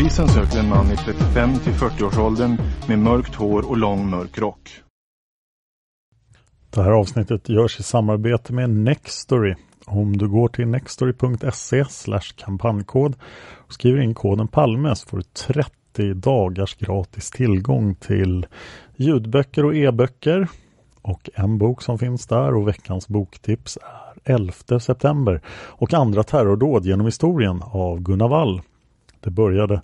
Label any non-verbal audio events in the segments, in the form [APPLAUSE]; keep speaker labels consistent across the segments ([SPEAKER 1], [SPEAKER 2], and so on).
[SPEAKER 1] Polisen söker en man i 35 till 40-årsåldern med mörkt hår och lång mörk rock.
[SPEAKER 2] Det här avsnittet görs i samarbete med Nextory. Om du går till nextory.se kampanjkod och skriver in koden Palme så får du 30 dagars gratis tillgång till ljudböcker och e-böcker. Och en bok som finns där och veckans boktips är 11 september och andra terrordåd genom historien av Gunnar Wall. Det började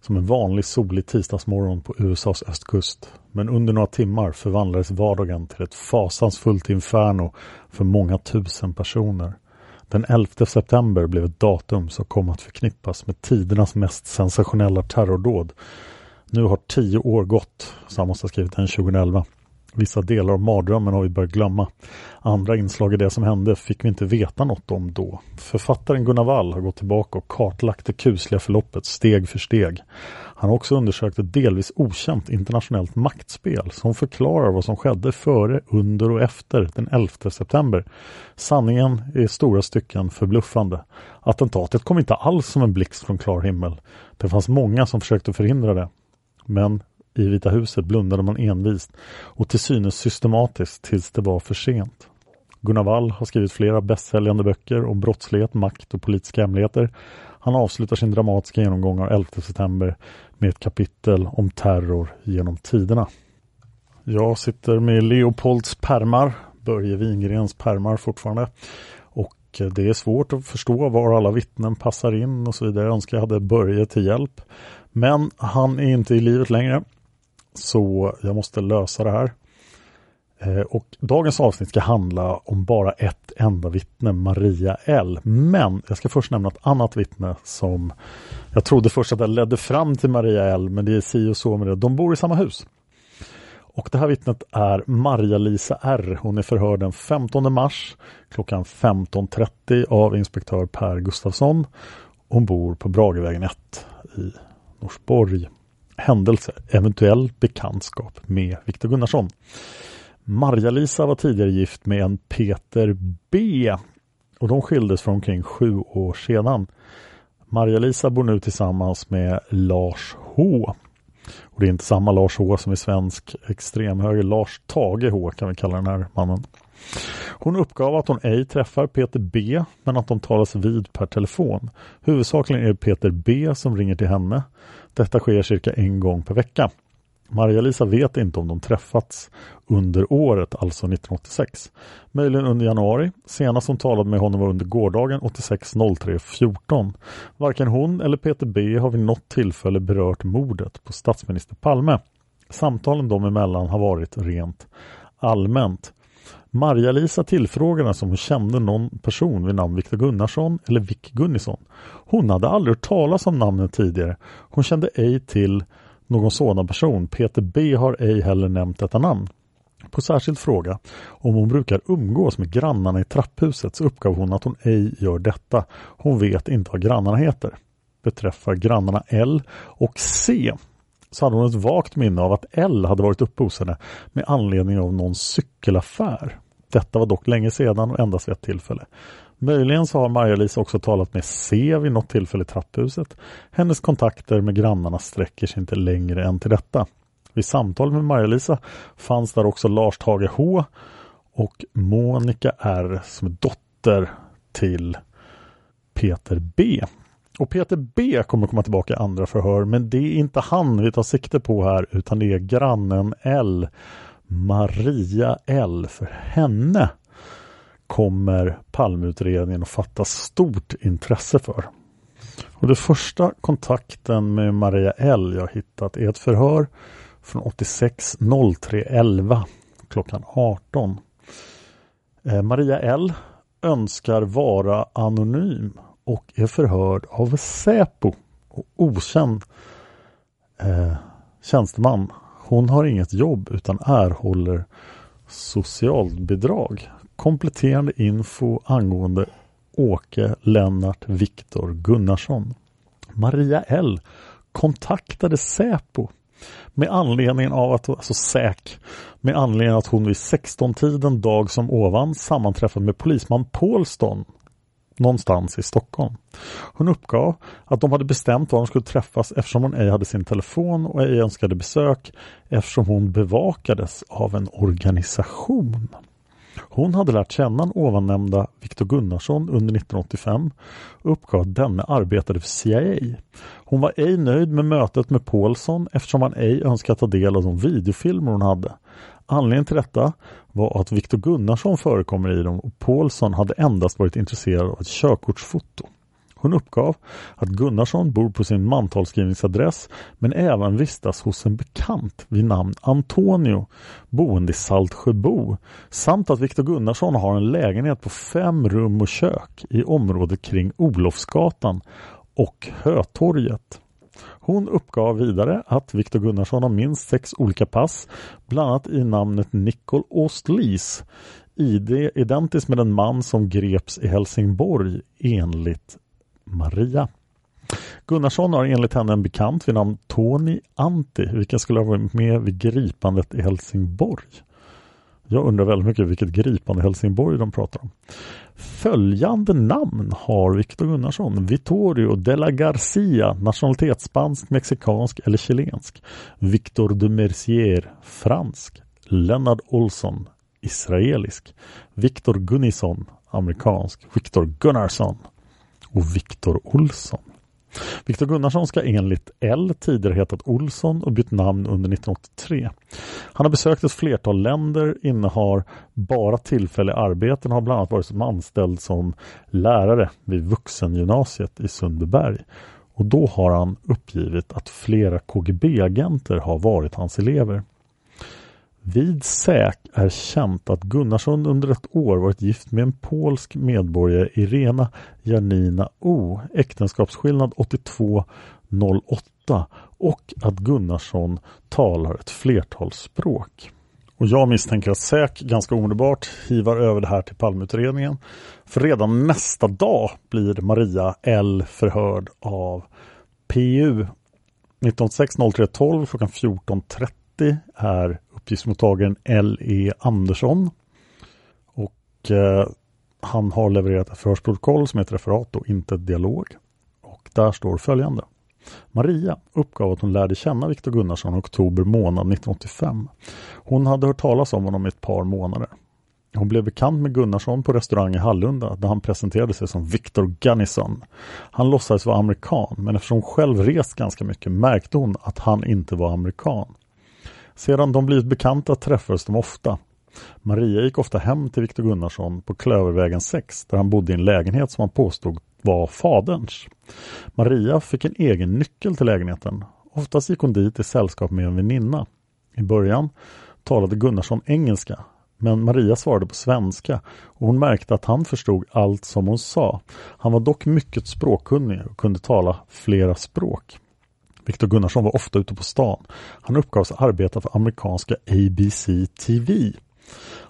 [SPEAKER 2] som en vanlig solig tisdagsmorgon på USAs östkust. Men under några timmar förvandlades vardagen till ett fasansfullt inferno för många tusen personer. Den 11 september blev ett datum som kom att förknippas med tidernas mest sensationella terrordåd. Nu har tio år gått, så han måste ha skrivit den 2011. Vissa delar av mardrömmen har vi börjat glömma. Andra inslag i det som hände fick vi inte veta något om då. Författaren Gunnar Wall har gått tillbaka och kartlagt det kusliga förloppet steg för steg. Han har också undersökt ett delvis okänt internationellt maktspel som förklarar vad som skedde före, under och efter den 11 september. Sanningen är i stora stycken förbluffande. Attentatet kom inte alls som en blixt från klar himmel. Det fanns många som försökte förhindra det. Men i Vita huset blundade man envist och till synes systematiskt tills det var för sent. Gunnar Wall har skrivit flera bästsäljande böcker om brottslighet, makt och politiska hemligheter. Han avslutar sin dramatiska genomgång av 11 september med ett kapitel om terror genom tiderna. Jag sitter med Leopolds permar, Börje Wingrens permar fortfarande. Och det är svårt att förstå var alla vittnen passar in och så vidare. Jag önskar jag hade Börje till hjälp. Men han är inte i livet längre. Så jag måste lösa det här. Eh, och dagens avsnitt ska handla om bara ett enda vittne, Maria L. Men jag ska först nämna ett annat vittne som jag trodde först att det ledde fram till Maria L. Men det är si och så med det. De bor i samma hus. Och det här vittnet är Maria-Lisa R. Hon är förhörd den 15 mars klockan 15.30 av inspektör Per Gustafsson. Hon bor på Bragevägen 1 i Norsborg händelse, eventuell bekantskap med Viktor Gunnarsson. Marja-Lisa var tidigare gift med en Peter B och de skildes för omkring sju år sedan. Marja-Lisa bor nu tillsammans med Lars H. Och det är inte samma Lars H som är svensk extremhöger. Lars Tage H kan vi kalla den här mannen. Hon uppgav att hon ej träffar Peter B men att de talas vid per telefon. Huvudsakligen är det Peter B som ringer till henne. Detta sker cirka en gång per vecka. Maria-Lisa vet inte om de träffats under året, alltså 1986. Möjligen under januari. Senast hon talade med honom var under gårdagen 86 03 14. Varken hon eller Peter B har vid något tillfälle berört mordet på statsminister Palme. Samtalen dem emellan har varit rent allmänt. Marja-Lisa tillfrågades om hon kände någon person vid namn Viktor Gunnarsson eller Vic Gunnison. Hon hade aldrig hört talas om namnet tidigare. Hon kände ej till någon sådan person. Peter B har ej heller nämnt detta namn. På särskild fråga om hon brukar umgås med grannarna i trapphuset så uppgav hon att hon ej gör detta. Hon vet inte vad grannarna heter. Beträffar grannarna L och C så hade hon ett vagt minne av att L hade varit uppe hos henne med anledning av någon cykelaffär. Detta var dock länge sedan och endast vid ett tillfälle. Möjligen så har Maja-Lisa också talat med C vid något tillfälle i trapphuset. Hennes kontakter med grannarna sträcker sig inte längre än till detta. Vid samtal med Maja-Lisa fanns där också Lars Tage H och Monica R som är dotter till Peter B. Och Peter B kommer komma tillbaka i andra förhör men det är inte han vi tar sikte på här utan det är grannen L. Maria L. För henne kommer Palmeutredningen att fatta stort intresse för. Och den första kontakten med Maria L jag hittat är ett förhör från 86 03 11 klockan 18. Eh, Maria L önskar vara anonym och är förhörd av Säpo och okänd eh, tjänsteman. Hon har inget jobb utan erhåller socialbidrag. Kompletterande info angående Åke Lennart Viktor Gunnarsson. Maria L kontaktade Säpo med anledning av att, alltså SÄK, med anledningen att hon vid 16-tiden dag som ovan sammanträffade med polisman Paulston någonstans i Stockholm. Hon uppgav att de hade bestämt var de skulle träffas eftersom hon ej hade sin telefon och ej önskade besök eftersom hon bevakades av en organisation. Hon hade lärt känna den ovannämnda Viktor Gunnarsson under 1985 och uppgav att denne arbetade för CIA. Hon var ej nöjd med mötet med Paulsson eftersom han ej önskade ta del av de videofilmer hon hade. Anledningen till detta var att Viktor Gunnarsson förekommer i dem och Paulsson hade endast varit intresserad av ett körkortsfoto. Hon uppgav att Gunnarsson bor på sin mantalsskrivningsadress men även vistas hos en bekant vid namn Antonio boende i Saltsjöbo samt att Viktor Gunnarsson har en lägenhet på fem rum och kök i området kring Olofsgatan och Hötorget. Hon uppgav vidare att Viktor Gunnarsson har minst sex olika pass, bland annat i namnet Nicol Ostlis. ID identiskt med den man som greps i Helsingborg enligt Maria. Gunnarsson har enligt henne en bekant vid namn Tony Anti, vilken skulle ha varit med vid gripandet i Helsingborg. Jag undrar väldigt mycket vilket gripande i Helsingborg de pratar om. Följande namn har Victor Gunnarsson. Vittorio de la Garcia, nationalitet spansk, mexikansk eller chilensk. Victor de Mercier, fransk. Lennart Olsson, israelisk. Victor Gunnison, amerikansk. Victor Gunnarsson och Viktor Olsson. Viktor Gunnarsson ska enligt L tidigare hetat Olsson och bytt namn under 1983. Han har besökt ett flertal länder, innehar bara tillfälliga arbeten och har bland annat varit som anställd som lärare vid vuxengymnasiet i Sundbyberg. Och då har han uppgivit att flera KGB-agenter har varit hans elever. Vid SÄK är känt att Gunnarsson under ett år varit gift med en polsk medborgare Irena Janina O. Äktenskapsskillnad 8208 och att Gunnarsson talar ett flertal språk. Och jag misstänker att SÄK ganska omedelbart hivar över det här till Palmeutredningen. För redan nästa dag blir Maria L förhörd av PU. 1906 03 12 klockan 14.30 är uppgiftsmottagaren L.E. Andersson. Och eh, han har levererat ett förhörsprotokoll som heter referat och inte dialog. Och där står följande. Maria uppgav att hon lärde känna Viktor Gunnarsson i oktober månad 1985. Hon hade hört talas om honom i ett par månader. Hon blev bekant med Gunnarsson på restaurang i Hallunda där han presenterade sig som Victor Gunnison. Han låtsades vara amerikan men eftersom hon själv rest ganska mycket märkte hon att han inte var amerikan. Sedan de blivit bekanta träffades de ofta. Maria gick ofta hem till Viktor Gunnarsson på Klövervägen 6 där han bodde i en lägenhet som han påstod var faderns. Maria fick en egen nyckel till lägenheten. Oftast gick hon dit i sällskap med en väninna. I början talade Gunnarsson engelska men Maria svarade på svenska och hon märkte att han förstod allt som hon sa. Han var dock mycket språkkunnig och kunde tala flera språk. Viktor Gunnarsson var ofta ute på stan. Han uppgavs arbeta för amerikanska ABC TV.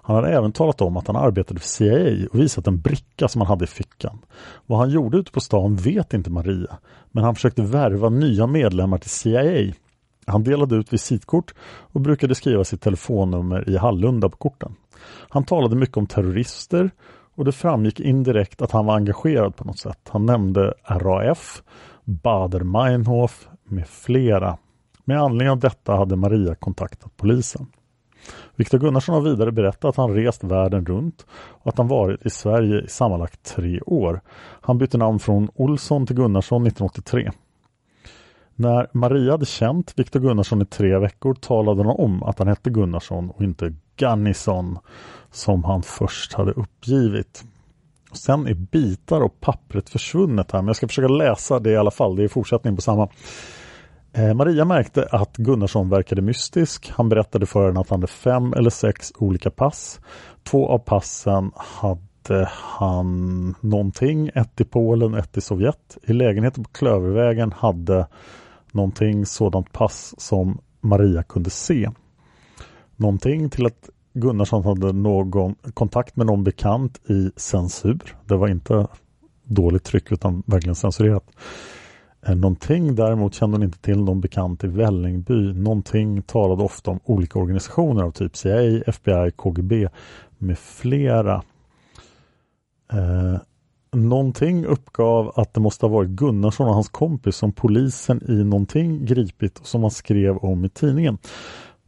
[SPEAKER 2] Han hade även talat om att han arbetade för CIA och visat en bricka som han hade i fickan. Vad han gjorde ute på stan vet inte Maria, men han försökte värva nya medlemmar till CIA. Han delade ut visitkort och brukade skriva sitt telefonnummer i Hallunda på korten. Han talade mycket om terrorister och det framgick indirekt att han var engagerad på något sätt. Han nämnde RAF, Bader-Meinhof med flera. Med anledning av detta hade Maria kontaktat polisen. Viktor Gunnarsson har vidare berättat att han rest världen runt och att han varit i Sverige i sammanlagt tre år. Han bytte namn från Olsson till Gunnarsson 1983. När Maria hade känt Viktor Gunnarsson i tre veckor talade hon om att han hette Gunnarsson och inte Gunnison som han först hade uppgivit. Sen är bitar och pappret försvunnet här men jag ska försöka läsa det i alla fall. Det är fortsättning på samma. Eh, Maria märkte att Gunnarsson verkade mystisk. Han berättade för henne att han hade fem eller sex olika pass. Två av passen hade han någonting, ett i Polen, ett i Sovjet. I lägenheten på Klövervägen hade någonting sådant pass som Maria kunde se. Någonting till att Gunnarsson hade någon kontakt med någon bekant i censur. Det var inte dåligt tryck utan verkligen censurerat. Eh, någonting däremot kände hon inte till någon bekant i Vällingby. Någonting talade ofta om olika organisationer av typ CIA, FBI, KGB med flera. Eh, någonting uppgav att det måste ha varit Gunnarsson och hans kompis som polisen i någonting gripit och som man skrev om i tidningen.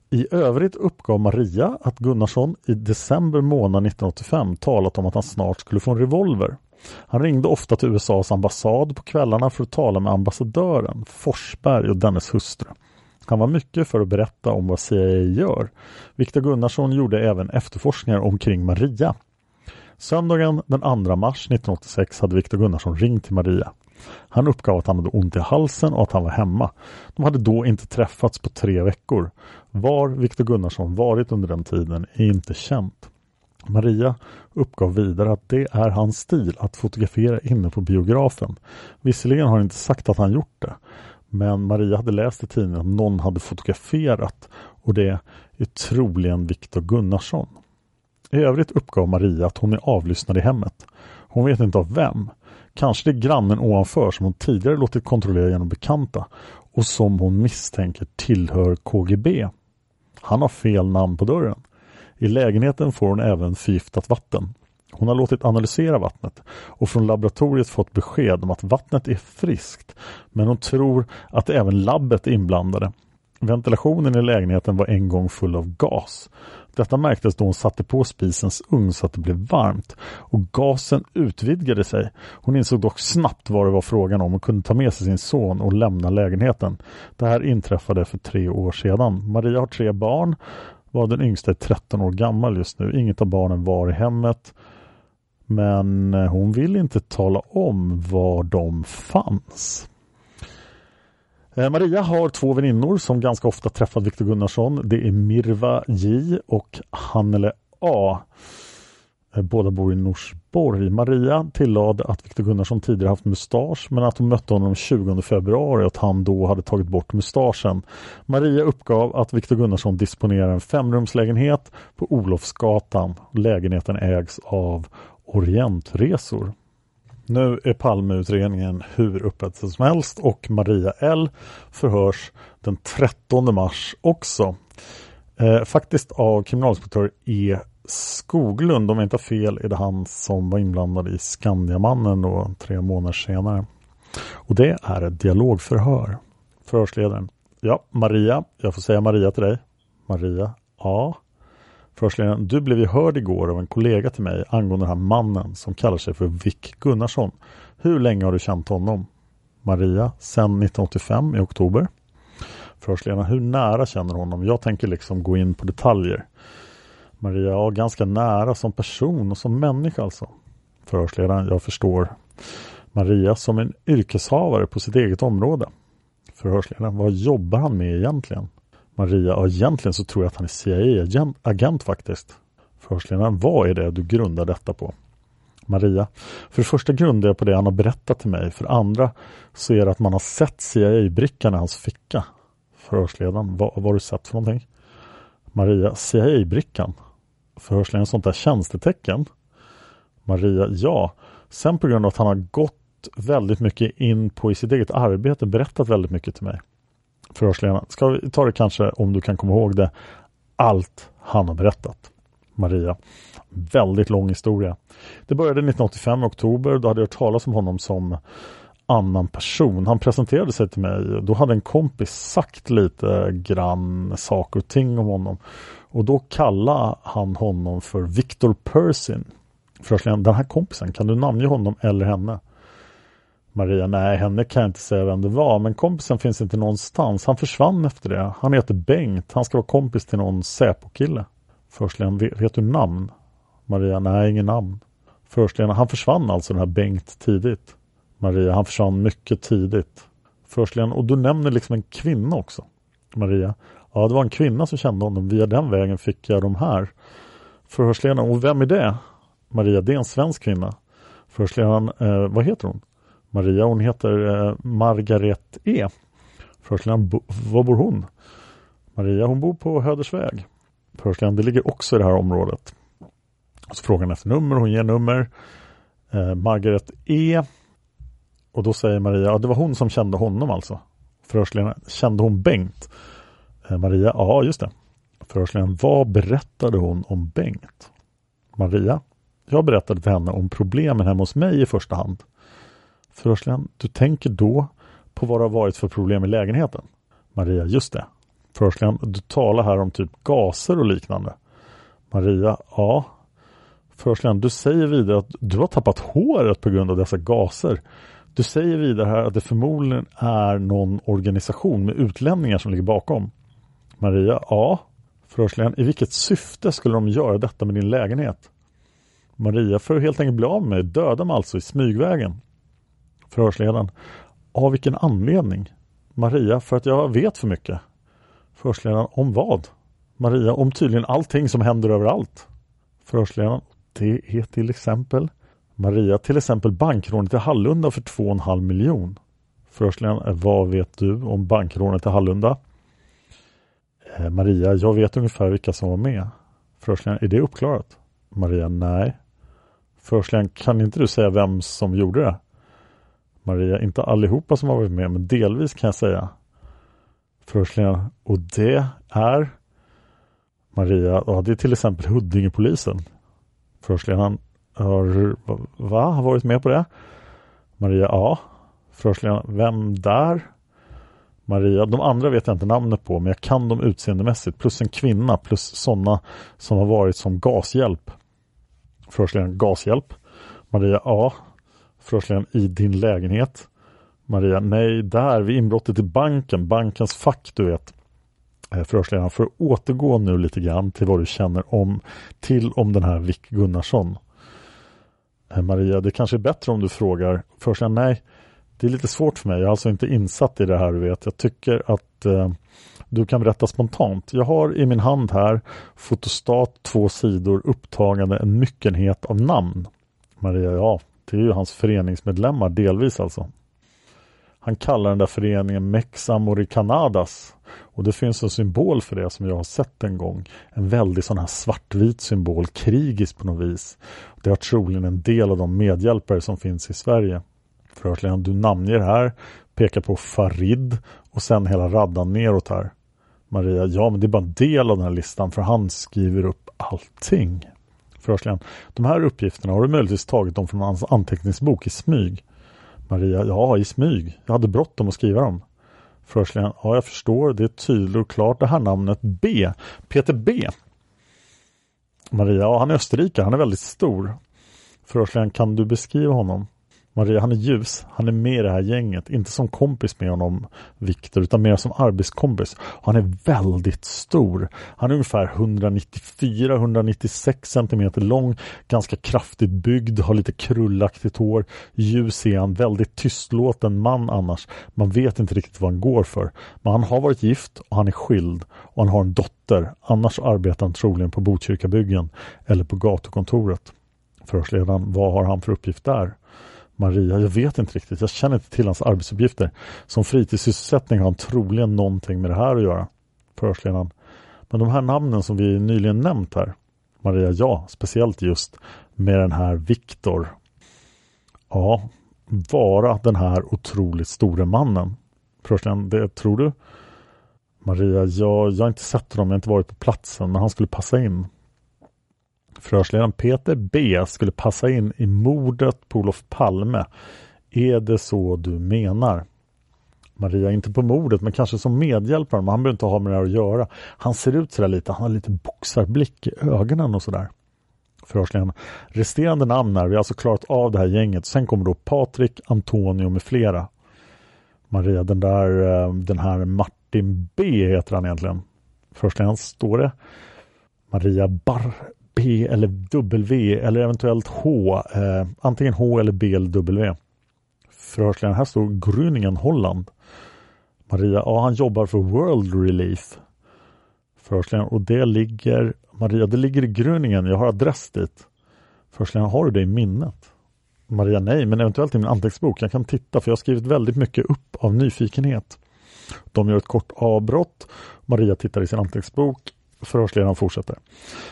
[SPEAKER 2] I övrigt uppgav Maria att Gunnarsson i december månad 1985 talat om att han snart skulle få en revolver. Han ringde ofta till USAs ambassad på kvällarna för att tala med ambassadören Forsberg och dennes hustru. Han var mycket för att berätta om vad CIA gör. Viktor Gunnarsson gjorde även efterforskningar omkring Maria. Söndagen den 2 mars 1986 hade Viktor Gunnarsson ringt till Maria. Han uppgav att han hade ont i halsen och att han var hemma. De hade då inte träffats på tre veckor. Var Viktor Gunnarsson varit under den tiden är inte känt. Maria uppgav vidare att det är hans stil att fotografera inne på biografen. Visserligen har han inte sagt att han gjort det, men Maria hade läst i tidningen att någon hade fotograferat och det är troligen Viktor Gunnarsson. I övrigt uppgav Maria att hon är avlyssnad i hemmet. Hon vet inte av vem. Kanske det är grannen ovanför som hon tidigare låtit kontrollera genom bekanta och som hon misstänker tillhör KGB. Han har fel namn på dörren. I lägenheten får hon även förgiftat vatten. Hon har låtit analysera vattnet och från laboratoriet fått besked om att vattnet är friskt men hon tror att även labbet är inblandade. Ventilationen i lägenheten var en gång full av gas. Detta märktes då hon satte på spisens ugn så att det blev varmt och gasen utvidgade sig. Hon insåg dock snabbt vad det var frågan om och kunde ta med sig sin son och lämna lägenheten. Det här inträffade för tre år sedan. Maria har tre barn var den yngsta är 13 år gammal just nu. Inget av barnen var i hemmet. Men eh, hon vill inte tala om var de fanns. Eh, Maria har två väninnor som ganska ofta träffat Viktor Gunnarsson. Det är Mirva J och Hannele A. Eh, båda bor i Norsborg. Maria tillade att Viktor Gunnarsson tidigare haft mustasch men att hon mötte honom 20 februari och att han då hade tagit bort mustaschen. Maria uppgav att Viktor Gunnarsson disponerar en femrumslägenhet på Olofsgatan. Lägenheten ägs av Orientresor. Nu är Palmeutredningen hur öppet som helst och Maria L förhörs den 13 mars också. Eh, faktiskt av kriminalinspektör E Skoglund, om jag inte har fel, är det han som var inblandad i Skandiamannen då, tre månader senare. Och det är ett dialogförhör. Förhörsledaren. Ja, Maria. Jag får säga Maria till dig. Maria. Ja. Förhörsledaren. Du blev ju hörd igår av en kollega till mig angående den här mannen som kallar sig för Vick Gunnarsson. Hur länge har du känt honom? Maria. Sedan 1985 i oktober. Förhörsledaren, hur nära känner honom? Jag tänker liksom gå in på detaljer. Maria, ja ganska nära som person och som människa alltså. Förhörsledaren, jag förstår. Maria som en yrkeshavare på sitt eget område. Förhörsledaren, vad jobbar han med egentligen? Maria, ja egentligen så tror jag att han är CIA-agent faktiskt. Förhörsledaren, vad är det du grundar detta på? Maria. För det första grundar jag på det han har berättat till mig. För det andra så är det att man har sett CIA-brickan i hans ficka. Förhörsledaren, vad, vad har du sett för någonting? Maria, CIA-brickan? Förhörsledaren, sånt där tjänstetecken? Maria, ja. Sen på grund av att han har gått väldigt mycket in på i sitt eget arbete, berättat väldigt mycket till mig. Förhörsledaren, ska vi ta det kanske om du kan komma ihåg det, allt han har berättat. Maria, väldigt lång historia. Det började 1985 i oktober. Då hade jag hört talas om honom som annan person. Han presenterade sig till mig. Då hade en kompis sagt lite grann saker och ting om honom. Och då kallade han honom för Victor Persin. Förresten, den här kompisen, kan du namnge honom eller henne? Maria, nej henne kan jag inte säga vem det var men kompisen finns inte någonstans. Han försvann efter det. Han heter Bengt. Han ska vara kompis till någon Säpo-kille. Förstligen, vet, vet du namn? Maria, nej ingen namn. Förstligen, han försvann alltså den här Bengt tidigt. Maria, han försvann mycket tidigt. Förstligen, och du nämner liksom en kvinna också. Maria, ja det var en kvinna som kände honom. Via den vägen fick jag de här. Förhörsledaren, och vem är det? Maria, det är en svensk kvinna. Förhörsledaren, eh, vad heter hon? Maria, hon heter eh, Margaret E. Förhörsledaren, var bor hon? Maria, hon bor på Hödersväg. Förhörsledaren, det ligger också i det här området. Så frågar han efter nummer, hon ger nummer. Eh, Margaret E. Och då säger Maria, ja det var hon som kände honom alltså. Förhörsledaren, kände hon Bengt? Eh, Maria, ja just det. Förhörsledaren, vad berättade hon om Bengt? Maria, jag berättade för henne om problemen hemma hos mig i första hand. Förhörsledaren, du tänker då på vad det har varit för problem i lägenheten? Maria, just det. Förhörsledaren, du talar här om typ gaser och liknande. Maria, ja. Förhörsledaren, du säger vidare att du har tappat håret på grund av dessa gaser. Du säger vidare här att det förmodligen är någon organisation med utlänningar som ligger bakom. Maria, ja. Förhörsledaren, i vilket syfte skulle de göra detta med din lägenhet? Maria, för att helt enkelt bli av med mig, döda mig alltså i smygvägen. Förhörsledaren, av vilken anledning? Maria, för att jag vet för mycket. Förhörsledaren, om vad? Maria, om tydligen allting som händer överallt. Förhörsledaren, det är till exempel Maria, till exempel bankrånet i Hallunda för 2,5 miljon. Förhörsledaren, eh, vad vet du om bankrånet i Hallunda? Eh, Maria, jag vet ungefär vilka som var med. Förhörsledaren, är det uppklarat? Maria, nej. Förhörsledaren, kan inte du säga vem som gjorde det? Maria, inte allihopa som har varit med, men delvis kan jag säga. Förhörsledaren, och det är Maria, ja det är till exempel Huddingepolisen. Förhörsledaren, har, va, har varit med på det? Maria, ja. Förhörsledaren, vem där? Maria, de andra vet jag inte namnet på men jag kan dem utseendemässigt plus en kvinna plus sådana som har varit som gashjälp. Förhörsledaren, gashjälp? Maria, ja. Förhörsledaren, i din lägenhet? Maria, nej, där vid inbrottet i banken, bankens fack du vet. Eh, Förhörsledaren, för att återgå nu lite grann till vad du känner om till om den här Vic Gunnarsson. Maria, det kanske är bättre om du frågar. först. nej, det är lite svårt för mig. Jag är alltså inte insatt i det här du vet. Jag tycker att eh, du kan berätta spontant. Jag har i min hand här fotostat två sidor upptagande en myckenhet av namn. Maria, ja, det är ju hans föreningsmedlemmar delvis alltså. Han kallar den där föreningen Mex Americanadas och det finns en symbol för det som jag har sett en gång. En väldigt sån här svartvit symbol, krigisk på något vis. Det har troligen en del av de medhjälpare som finns i Sverige. Förhörsledaren, du namnger här, pekar på Farid och sen hela raddan neråt här. Maria, ja men det är bara en del av den här listan för han skriver upp allting. Förhörsledaren, de här uppgifterna, har du möjligtvis tagit dem från hans anteckningsbok i smyg? Maria, ja i smyg. Jag hade bråttom att skriva dem. Förhörsledaren, ja jag förstår, det är tydligt och klart det här namnet B. Peter B. Maria, ja han är österrikare, han är väldigt stor. Förhörsledaren, kan du beskriva honom? Maria han är ljus, han är med i det här gänget, inte som kompis med honom Viktor utan mer som arbetskompis. Han är väldigt stor. Han är ungefär 194-196 cm lång, ganska kraftigt byggd, har lite krullaktigt hår. Ljus är han, väldigt tystlåten man annars. Man vet inte riktigt vad han går för. Men han har varit gift och han är skild och han har en dotter. Annars arbetar han troligen på Botkyrkabyggen eller på gatukontoret. Förhörsledaren, vad har han för uppgift där? Maria, jag vet inte riktigt. Jag känner inte till hans arbetsuppgifter. Som fritidssysselsättning har han troligen någonting med det här att göra. Förhörsledaren. Men de här namnen som vi nyligen nämnt här. Maria, ja, speciellt just med den här Viktor. Ja, vara den här otroligt store mannen. Förhörsledaren, det tror du? Maria, ja, jag har inte sett honom, jag har inte varit på platsen, men han skulle passa in. Förhörsledaren Peter B skulle passa in i mordet på Olof Palme. Är det så du menar? Maria, inte på mordet men kanske som medhjälpare, men han behöver inte ha med det här att göra. Han ser ut sådär lite, han har lite boxarblick i ögonen och sådär. Förhörsledaren. Resterande namn är, vi har alltså klarat av det här gänget. Sen kommer då Patrik, Antonio med flera. Maria, den där, eh, den här Martin B heter han egentligen. Förhörsledaren, står det? Maria Bar P eller W eller eventuellt H. Eh, antingen H eller B eller W. Förhörsledaren, här står Grüningen Holland. Maria, ja han jobbar för World Relief. Förhörsledaren, och det ligger Maria, det ligger i Grüningen, jag har adress dit. Förhörsledaren, har du det i minnet? Maria, nej, men eventuellt i min anteckningsbok. Jag kan titta för jag har skrivit väldigt mycket upp av nyfikenhet. De gör ett kort avbrott. Maria tittar i sin anteckningsbok Förhörsledaren fortsätter.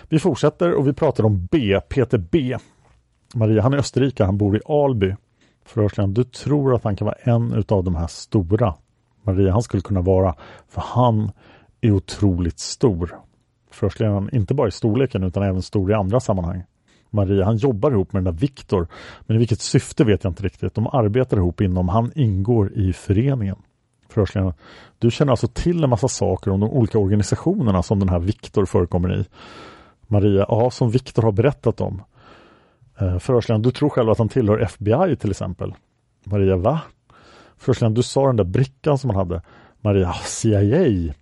[SPEAKER 2] Vi fortsätter och vi pratar om B, Peter B. Maria, han är österrikare, han bor i Alby. Förhörsledaren, du tror att han kan vara en utav de här stora? Maria, han skulle kunna vara, för han är otroligt stor. Förhörsledaren, inte bara i storleken utan även stor i andra sammanhang. Maria, han jobbar ihop med den där Viktor, men i vilket syfte vet jag inte riktigt. De arbetar ihop inom, han ingår i föreningen förhörsledaren. Du känner alltså till en massa saker om de olika organisationerna som den här Viktor förekommer i. Maria, ja, som Viktor har berättat om. Eh, förhörsledaren, du tror själv att han tillhör FBI till exempel. Maria, va? Förhörsledaren, du sa den där brickan som han hade. Maria, CIA.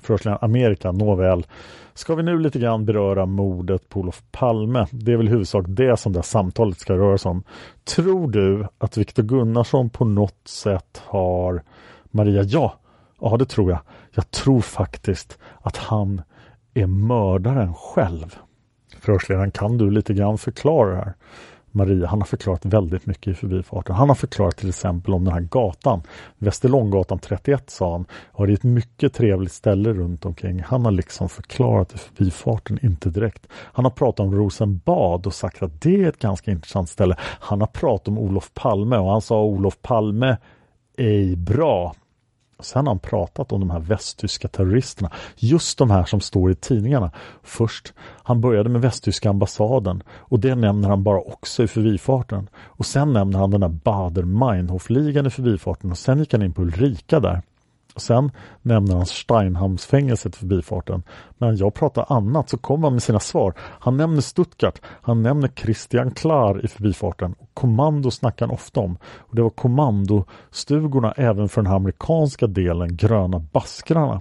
[SPEAKER 2] Förhörsledaren, Amerika, nåväl. Ska vi nu lite grann beröra mordet på Olof Palme? Det är väl i huvudsak det som det här samtalet ska röra sig om. Tror du att Viktor Gunnarsson på något sätt har Maria, ja, ja det tror jag. Jag tror faktiskt att han är mördaren själv. Förhörsledaren, kan du lite grann förklara det här? Maria, han har förklarat väldigt mycket i förbifarten. Han har förklarat till exempel om den här gatan. Västerlånggatan 31 sa han. och det är ett mycket trevligt ställe runt omkring. Han har liksom förklarat i förbifarten, inte direkt. Han har pratat om Rosenbad och sagt att det är ett ganska intressant ställe. Han har pratat om Olof Palme och han sa Olof Palme ej bra. Sen har han pratat om de här västtyska terroristerna. Just de här som står i tidningarna. Först, han började med västtyska ambassaden och det nämner han bara också i förbifarten. Och sen nämner han den där Bader-Meinhof-ligan i förbifarten och sen gick han in på Ulrika där. Sen nämner han Steinhamnsfängelset i förbifarten. Men jag pratar annat så kommer han med sina svar. Han nämner Stuttgart, han nämner Christian Klar i förbifarten. Och kommando snackar han ofta om. Och Det var kommandostugorna även för den här amerikanska delen, Gröna Baskrarna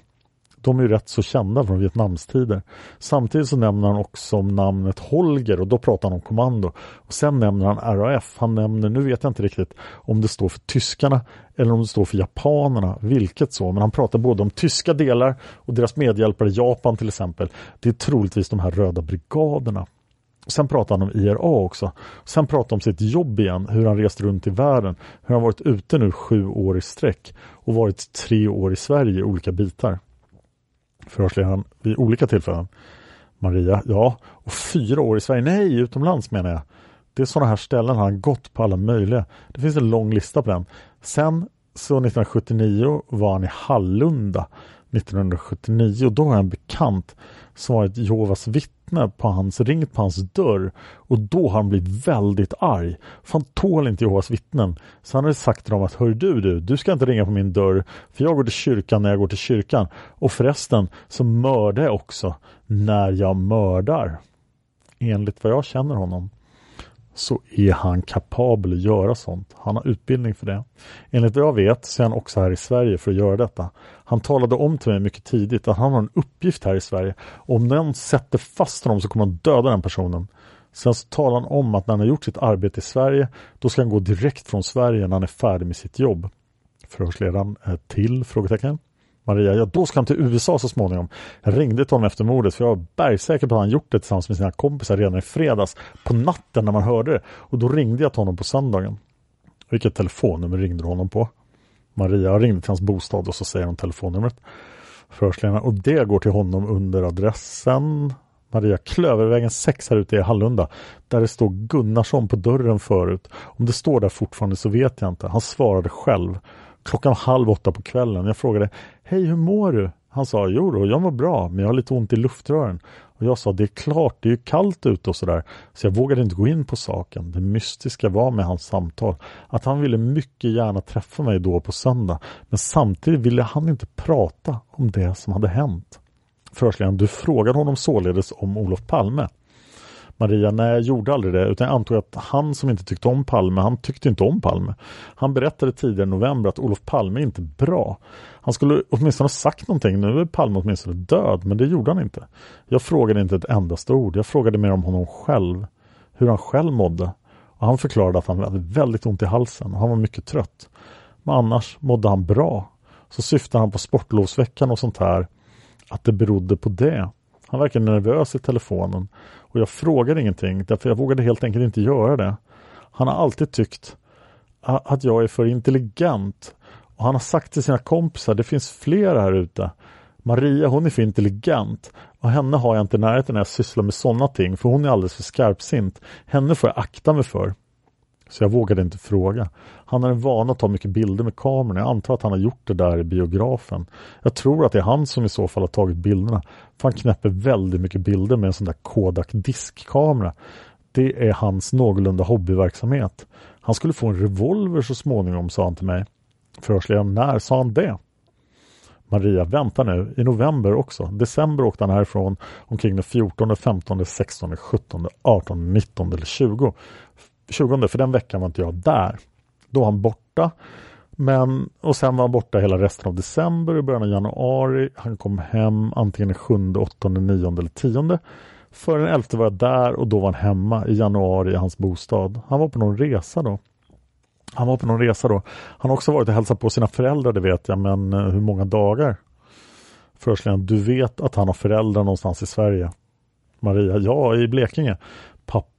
[SPEAKER 2] de är ju rätt så kända från Vietnamstider. Samtidigt så nämner han också namnet Holger och då pratar han om kommando. Och Sen nämner han RAF. Han nämner, nu vet jag inte riktigt om det står för tyskarna eller om det står för japanerna, vilket så. Men han pratar både om tyska delar och deras medhjälpare Japan till exempel. Det är troligtvis de här röda brigaderna. Sen pratar han om IRA också. Sen pratar han om sitt jobb igen, hur han rest runt i världen, hur han varit ute nu sju år i sträck och varit tre år i Sverige i olika bitar förhörsledaren vid olika tillfällen. Maria, ja, och fyra år i Sverige. Nej, utomlands menar jag. Det är sådana här ställen han har gått på alla möjliga. Det finns en lång lista på den. Sen så 1979 var han i Hallunda 1979 och då har jag en bekant som var ett Jehovas vittne på hans, ringt på hans dörr och då har han blivit väldigt arg. För han tål inte Jehovas vittnen. Så han hade sagt till dem att hör du du, du ska inte ringa på min dörr för jag går till kyrkan när jag går till kyrkan. Och förresten så mördar jag också när jag mördar. Enligt vad jag känner honom. så är han kapabel att göra sånt. Han har utbildning för det. Enligt vad jag vet så är han också här i Sverige för att göra detta. Han talade om till mig mycket tidigt att han har en uppgift här i Sverige. Om någon sätter fast honom så kommer han döda den personen. Sen så talar han om att när han har gjort sitt arbete i Sverige då ska han gå direkt från Sverige när han är färdig med sitt jobb. Förhörsledaren eh, till? Frågetecken. Maria, ja då ska han till USA så småningom. Jag ringde till honom efter mordet för jag var bergsäker på att han gjort det tillsammans med sina kompisar redan i fredags på natten när man hörde det. Och då ringde jag till honom på söndagen. Vilket telefonnummer ringde du honom på? Maria ringde till hans bostad och så säger hon telefonnumret. Förhörsledaren och det går till honom under adressen Maria Klövervägen 6 här ute i Hallunda där det står Gunnarsson på dörren förut. Om det står där fortfarande så vet jag inte. Han svarade själv. Klockan halv åtta på kvällen. Jag frågade Hej, hur mår du? Han sa Jo då, jag mår bra, men jag har lite ont i luftrören. Och jag sa det är klart, det är ju kallt ute och sådär. Så jag vågade inte gå in på saken. Det mystiska var med hans samtal att han ville mycket gärna träffa mig då på söndag. Men samtidigt ville han inte prata om det som hade hänt. Förhörsledaren, du frågade honom således om Olof Palme. Maria, nej jag gjorde aldrig det utan jag antog att han som inte tyckte om Palme, han tyckte inte om Palme. Han berättade tidigare i november att Olof Palme inte är bra. Han skulle åtminstone ha sagt någonting, nu är Palme åtminstone död, men det gjorde han inte. Jag frågade inte ett endaste ord, jag frågade mer om honom själv, hur han själv mådde. Och han förklarade att han hade väldigt ont i halsen och han var mycket trött. Men annars mådde han bra. Så syftade han på sportlovsveckan och sånt här, att det berodde på det. Han verkade nervös i telefonen och jag frågade ingenting därför jag vågade helt enkelt inte göra det. Han har alltid tyckt att jag är för intelligent och han har sagt till sina kompisar, det finns flera här ute. Maria hon är för intelligent och henne har jag inte i närheten när jag sysslar med sådana ting för hon är alldeles för skarpsint. Henne får jag akta mig för. Så jag vågade inte fråga. Han har en vana att ta mycket bilder med kameran. Jag antar att han har gjort det där i biografen. Jag tror att det är han som i så fall har tagit bilderna. För han knäpper väldigt mycket bilder med en sån där Kodak diskkamera. Det är hans någorlunda hobbyverksamhet. Han skulle få en revolver så småningom, sa han till mig. Förhörsledaren, när sa han det? Maria, vänta nu, i november också. December åkte han härifrån omkring den 14, 15, 16, 17, 18, 19 eller 20. 20 för den veckan var inte jag där. Då var han borta. Men, och sen var han borta hela resten av december och början av januari. Han kom hem antingen den 7, 8, 9 eller 10. För den 11 var jag där och då var han hemma i januari i hans bostad. Han var på någon resa då. Han var på någon resa då. Han har också varit och hälsat på sina föräldrar, det vet jag, men eh, hur många dagar? Förhörsledaren du vet att han har föräldrar någonstans i Sverige? Maria, ja, i Blekinge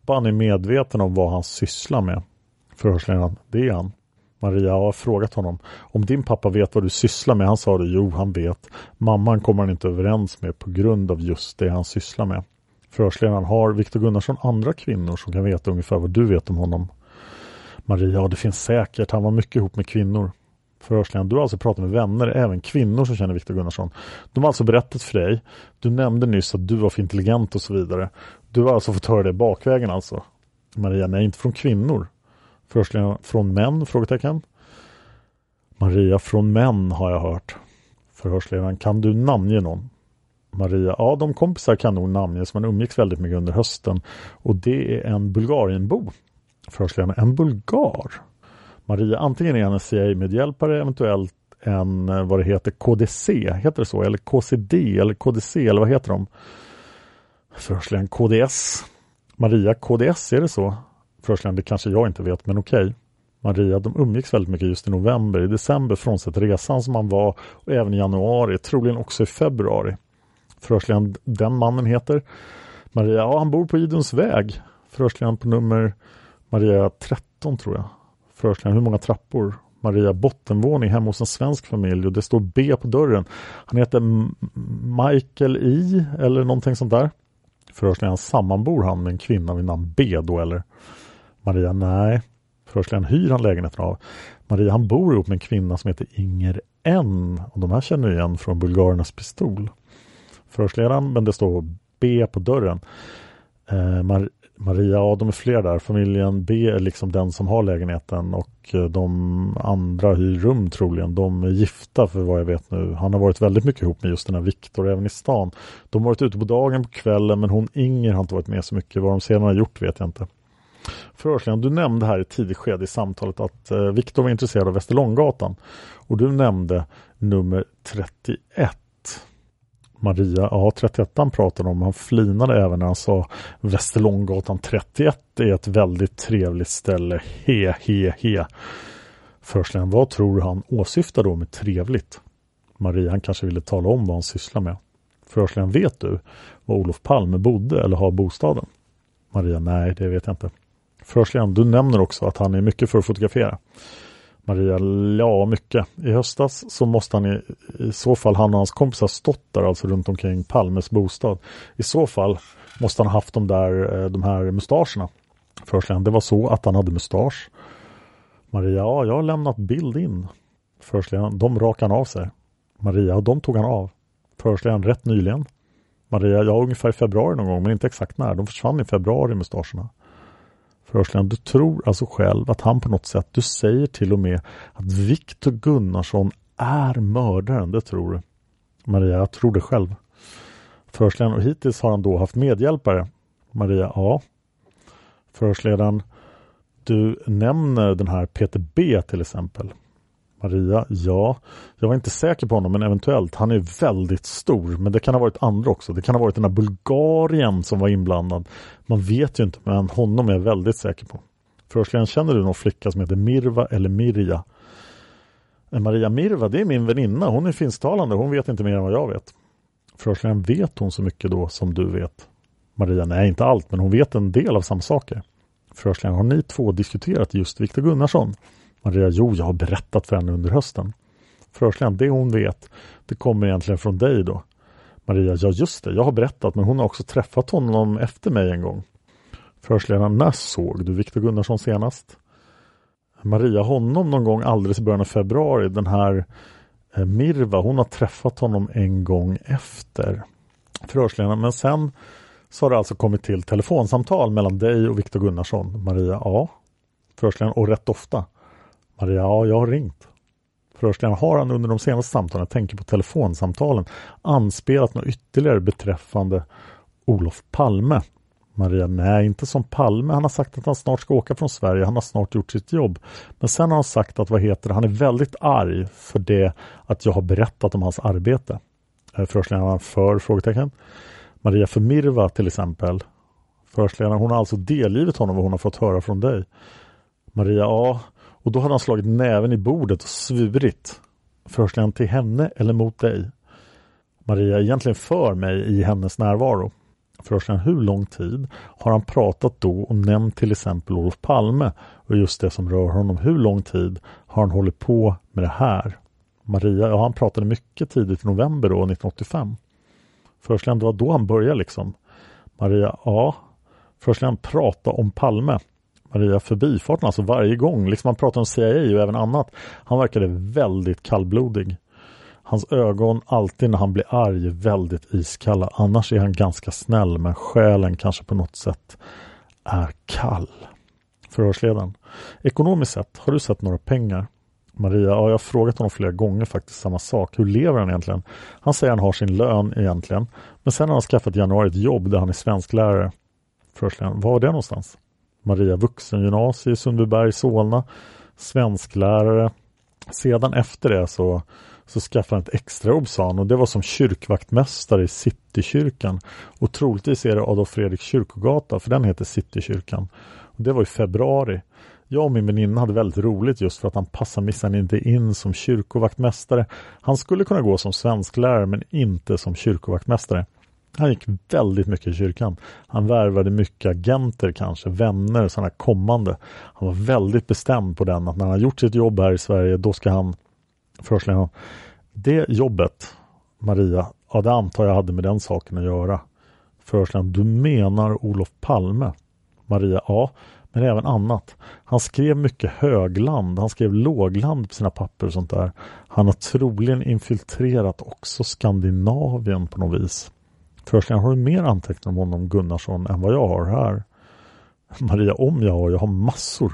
[SPEAKER 2] pappan är medveten om vad han sysslar med? Förhörsledaren, det är han. Maria har frågat honom om din pappa vet vad du sysslar med. Han sa det, jo han vet. Mamman kommer han inte överens med på grund av just det han sysslar med. Förhörsledaren, har Viktor Gunnarsson andra kvinnor som kan veta ungefär vad du vet om honom? Maria, ja det finns säkert. Han var mycket ihop med kvinnor. Förhörsledaren, du har alltså pratat med vänner, även kvinnor som känner Viktor Gunnarsson. De har alltså berättat för dig. Du nämnde nyss att du var för intelligent och så vidare. Du har alltså fått höra det bakvägen alltså? Maria, nej inte från kvinnor. Förhörsledaren, från män? Frågetecken. Maria, från män har jag hört. Förhörsledaren, kan du namnge någon? Maria, ja de kompisar kan nog namnges, man umgicks väldigt mycket under hösten. Och det är en Bulgarienbo. Förhörsledaren, en bulgar? Maria, antingen är han en CIA-medhjälpare, eventuellt en, eh, vad det heter, KDC, heter det så? Eller KCD eller KDC eller vad heter de? Förhörsledaren KDS. Maria, KDS, är det så? Förhörsledaren, det kanske jag inte vet, men okej. Okay. Maria, de umgicks väldigt mycket just i november, i december frånsett resan som han var och även i januari, troligen också i februari. Förhörsledaren, den mannen heter Maria, ja han bor på Idons väg. Förhörsledaren på nummer Maria 13 tror jag. Förhörsledaren, hur många trappor? Maria bottenvåning hemma hos en svensk familj och det står B på dörren. Han heter Michael I eller någonting sånt där. Förhörsledaren sammanbor han med en kvinna vid namn B då eller? Maria, nej. Förhörsledaren hyr han lägenheten av. Maria, han bor ihop med en kvinna som heter Inger N. Och de här känner igen från Bulgarernas pistol. Förhörsledaren, men det står B på dörren. Eh, Mar Maria, ja de är fler där. Familjen B är liksom den som har lägenheten och eh, de andra hyr rum troligen. De är gifta för vad jag vet nu. Han har varit väldigt mycket ihop med just den här Viktor även i stan. De har varit ute på dagen på kvällen men hon Inger har inte varit med så mycket. Vad de sedan har gjort vet jag inte. Förhörsledaren, du nämnde här i tidigt skede i samtalet att eh, Viktor var intresserad av Västerlånggatan och du nämnde nummer 31. Maria, ja 31 pratade om, han flinade även när han sa Västerlånggatan 31 är ett väldigt trevligt ställe, he he he. Förhörsledaren, vad tror du han åsyftar då med trevligt? Maria, han kanske ville tala om vad han sysslar med. Förhörsledaren, vet du var Olof Palme bodde eller har bostaden? Maria, nej det vet jag inte. Förhörsledaren, du nämner också att han är mycket för att fotografera. Maria, ja mycket. I höstas så måste han i, i så fall, han och hans kompisar stått där alltså runt omkring Palmes bostad. I så fall måste han ha haft de där, eh, de här mustascherna. Förhörsledaren, det var så att han hade mustasch. Maria, ja jag har lämnat bild in. Förhörsledaren, de rakade han av sig. Maria, de tog han av. Förhörsledaren, rätt nyligen. Maria, ja ungefär i februari någon gång, men inte exakt när. De försvann i februari, mustascherna. Förhörsledaren, du tror alltså själv att han på något sätt, du säger till och med att Viktor Gunnarsson är mördaren, det tror du. Maria, jag tror det själv. Förhörsledaren, och hittills har han då haft medhjälpare. Maria, ja. Förhörsledaren, du nämner den här Peter B till exempel. Maria, ja. Jag var inte säker på honom men eventuellt. Han är väldigt stor men det kan ha varit andra också. Det kan ha varit den här Bulgarien som var inblandad. Man vet ju inte men honom är jag väldigt säker på. Förhörsledaren, känner du någon flicka som heter Mirva eller Mirja? Eh, Maria Mirva, det är min väninna. Hon är finsktalande. Hon vet inte mer än vad jag vet. Förhörsledaren, vet hon så mycket då som du vet? Maria, nej inte allt men hon vet en del av samma saker. Förhörsledaren, har ni två diskuterat just Viktor Gunnarsson? Maria, jo, jag har berättat för henne under hösten. Förhörsledaren, det hon vet, det kommer egentligen från dig då. Maria, ja just det, jag har berättat, men hon har också träffat honom efter mig en gång. Förhörsledaren, när såg du Viktor Gunnarsson senast? Maria, honom någon gång alldeles i början av februari. Den här eh, Mirva, hon har träffat honom en gång efter. Förhörsledaren, men sen så har det alltså kommit till telefonsamtal mellan dig och Viktor Gunnarsson. Maria, ja. Förhörsledaren, och rätt ofta. Maria, ja, jag har ringt. Förhörsledaren, har han under de senaste samtalen, jag tänker på telefonsamtalen, anspelat något ytterligare beträffande Olof Palme? Maria, nej, inte som Palme. Han har sagt att han snart ska åka från Sverige. Han har snart gjort sitt jobb. Men sen har han sagt att, vad heter det, han är väldigt arg för det att jag har berättat om hans arbete. Eh, förhörsledaren för? frågetecken. Maria Förmirva till exempel. Förhörsledaren, hon har alltså delgivit honom vad hon har fått höra från dig. Maria, ja, och då hade han slagit näven i bordet och svurit. Förhörsledaren till henne eller mot dig? Maria, egentligen för mig i hennes närvaro. Förhörsledaren, hur lång tid har han pratat då och nämnt till exempel Olof Palme och just det som rör honom? Hur lång tid har han hållit på med det här? Maria, ja han pratade mycket tidigt i november då, 1985. Förhörsledaren, det var då han började liksom. Maria, ja. Förhörsledaren, prata om Palme. Maria förbifarten, alltså varje gång. Liksom man pratar om CIA och även annat. Han verkade väldigt kallblodig. Hans ögon, alltid när han blir arg, väldigt iskalla. Annars är han ganska snäll, men själen kanske på något sätt är kall. Förhörsledaren. Ekonomiskt sett, har du sett några pengar? Maria, ja, jag har frågat honom flera gånger faktiskt samma sak. Hur lever han egentligen? Han säger han har sin lön egentligen. Men sen har han skaffat i januari ett jobb där han är svensklärare. Förhörsledaren, var var det någonstans? Maria vuxengymnasie i Sundbyberg, Solna, svensklärare. Sedan efter det så, så skaffade han ett extrajobb sa han och det var som kyrkvaktmästare i Citykyrkan. Och troligtvis är det Adolf Fredriks kyrkogata för den heter Citykyrkan. Och det var i februari. Jag och min väninna hade väldigt roligt just för att han passade missan inte in som kyrkovaktmästare. Han skulle kunna gå som svensklärare men inte som kyrkovaktmästare. Han gick väldigt mycket i kyrkan. Han värvade mycket agenter kanske, vänner, sådana kommande. Han var väldigt bestämd på den att när han har gjort sitt jobb här i Sverige då ska han förhörsledaren. Det jobbet, Maria, ja det antar jag hade med den saken att göra. Förhörsledaren, du menar Olof Palme? Maria, ja, men även annat. Han skrev mycket högland, han skrev lågland på sina papper och sånt där. Han har troligen infiltrerat också Skandinavien på något vis. Förresten, har du mer anteckningar om honom Gunnarsson än vad jag har här? Maria, om jag har, jag har massor.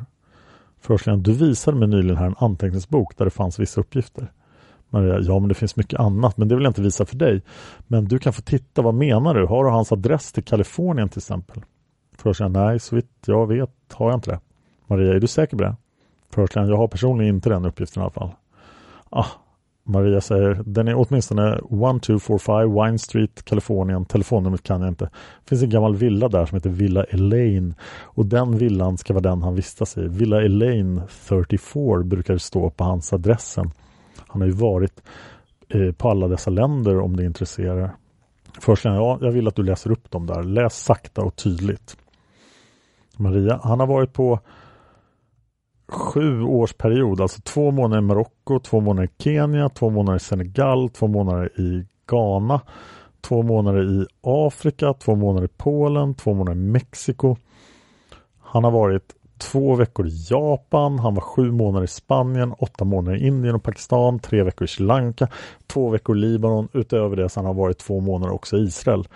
[SPEAKER 2] Förresten, du visade mig nyligen här en anteckningsbok där det fanns vissa uppgifter. Maria, ja men det finns mycket annat men det vill jag inte visa för dig. Men du kan få titta, vad menar du? Har du hans adress till Kalifornien till exempel? Förresten, nej så vitt jag vet har jag inte det? Maria, är du säker på det? Förhörsledaren, jag har personligen inte den uppgiften i alla fall. Ah, Maria säger, den är åtminstone 1245 Wine Street, Kalifornien. Telefonnumret kan jag inte. Det finns en gammal villa där som heter Villa Elaine. Och den villan ska vara den han vistas i. Villa Elaine 34 brukar det stå på hans adressen. Han har ju varit eh, på alla dessa länder om det intresserar. Först ja, jag vill att du läser upp dem där. Läs sakta och tydligt. Maria, han har varit på sju års period, alltså två månader i Marocko, två månader i Kenya, två månader i Senegal, två månader i Ghana, två månader i Afrika, två månader i Polen, två månader i Mexiko. Han har varit två veckor i Japan, han var sju månader i Spanien, åtta månader i Indien och Pakistan, tre veckor i Sri Lanka, två veckor i Libanon, utöver det så han har varit två månader också i Israel.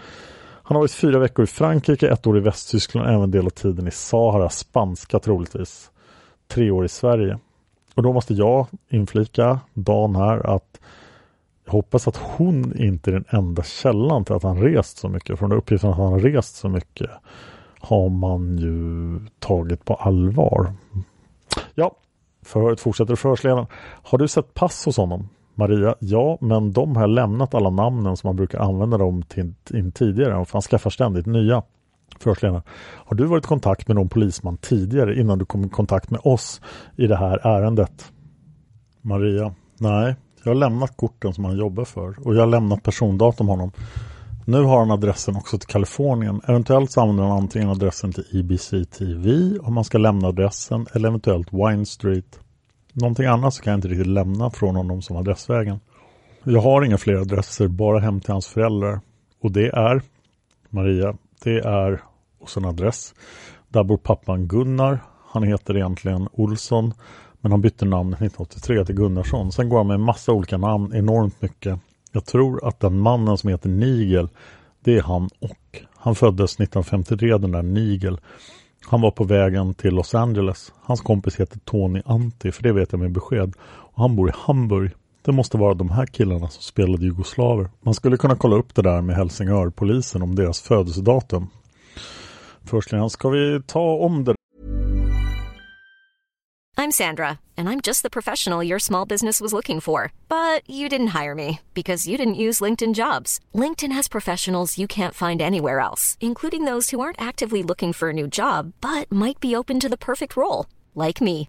[SPEAKER 2] Han har varit fyra veckor i Frankrike, ett år i Västtyskland, även del av tiden i Sahara, spanska troligtvis tre år i Sverige. Och då måste jag inflika Dan här att jag hoppas att hon inte är den enda källan till att han rest så mycket. För den uppgiften att han har rest så mycket har man ju tagit på allvar. Ja, förhöret fortsätter förhörsledaren. Har du sett pass hos honom? Maria, ja, men de har lämnat alla namnen som man brukar använda dem till, in tidigare och han skaffar ständigt nya. Förhörsledaren. Har du varit i kontakt med någon polisman tidigare innan du kom i kontakt med oss i det här ärendet? Maria. Nej, jag har lämnat korten som han jobbar för och jag har lämnat persondata om honom. Nu har han adressen också till Kalifornien. Eventuellt så använder han antingen adressen till IBC TV om man ska lämna adressen eller eventuellt Wine Street. Någonting annat så kan jag inte riktigt lämna från honom som adressvägen. Jag har inga fler adresser, bara hem till hans föräldrar. Och det är Maria det är hos en adress. Där bor pappan Gunnar. Han heter egentligen Olsson. Men han bytte namn 1983 till Gunnarsson. Sen går han med en massa olika namn, enormt mycket. Jag tror att den mannen som heter Nigel, det är han och. Han föddes 1953, den där Nigel. Han var på vägen till Los Angeles. Hans kompis heter Tony Anti, för det vet jag med besked. Och han bor i Hamburg. Det måste vara de här killarna som spelade jugoslaver. Man skulle kunna kolla upp det där med Helsingörpolisen om deras födelsedatum. Först ska vi ta om det.
[SPEAKER 3] I'm Sandra and I'm just the professional your small business was looking for. But you didn't hire me because you didn't use LinkedIn jobs. LinkedIn has professionals you can't find anywhere else, including those who aren't actively looking for a new job but might be open to the perfect role, like me.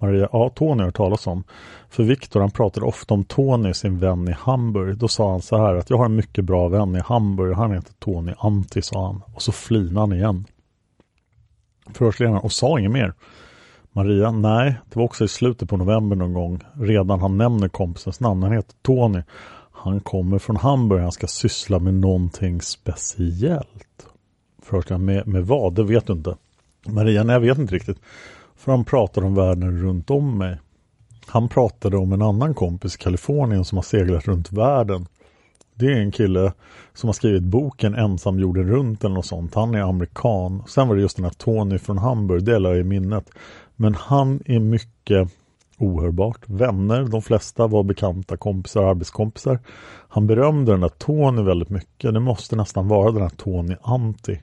[SPEAKER 2] Maria, ja Tony har talas om. För Viktor han pratade ofta om Tony, sin vän i Hamburg. Då sa han så här att jag har en mycket bra vän i Hamburg. Han heter Tony Anti, sa han. Och så flinade han igen. Förhörsledaren och sa inget mer. Maria, nej, det var också i slutet på november någon gång. Redan han nämner kompisens namn. Han heter Tony. Han kommer från Hamburg. Han ska syssla med någonting speciellt. Förhörsledaren, med, med vad? Det vet du inte. Maria, nej jag vet inte riktigt. För han pratar om världen runt om mig. Han pratade om en annan kompis i Kalifornien som har seglat runt världen. Det är en kille som har skrivit boken Ensam jorden runt eller något sånt. Han är amerikan. Sen var det just den här Tony från Hamburg, det jag i minnet. Men han är mycket ohörbart. Vänner, de flesta var bekanta kompisar, arbetskompisar. Han berömde den där Tony väldigt mycket. Det måste nästan vara den här Tony Anti.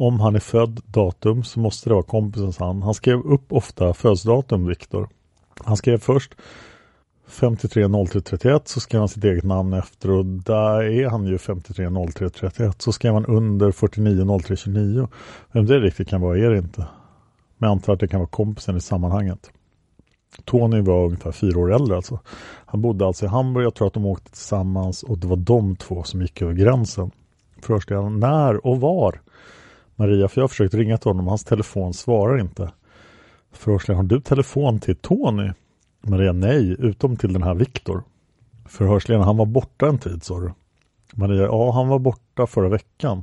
[SPEAKER 2] Om han är född datum så måste det vara kompisens han. Han skrev upp ofta födelsedatum, Viktor. Han skrev först 530331 så skrev han sitt eget namn efter och där är han ju 530331 så skrev han under 490329. Vem det riktigt kan vara är det inte. Men jag antar att det kan vara kompisen i sammanhanget. Tony var ungefär fyra år äldre alltså. Han bodde alltså i Hamburg, jag tror att de åkte tillsammans och det var de två som gick över gränsen. Först när och var? Maria, för jag har försökt ringa till honom, hans telefon svarar inte. Förhörsledaren, har du telefon till Tony? Maria, nej, utom till den här Viktor. Förhörsledaren, han var borta en tid sa du. Maria, ja han var borta förra veckan.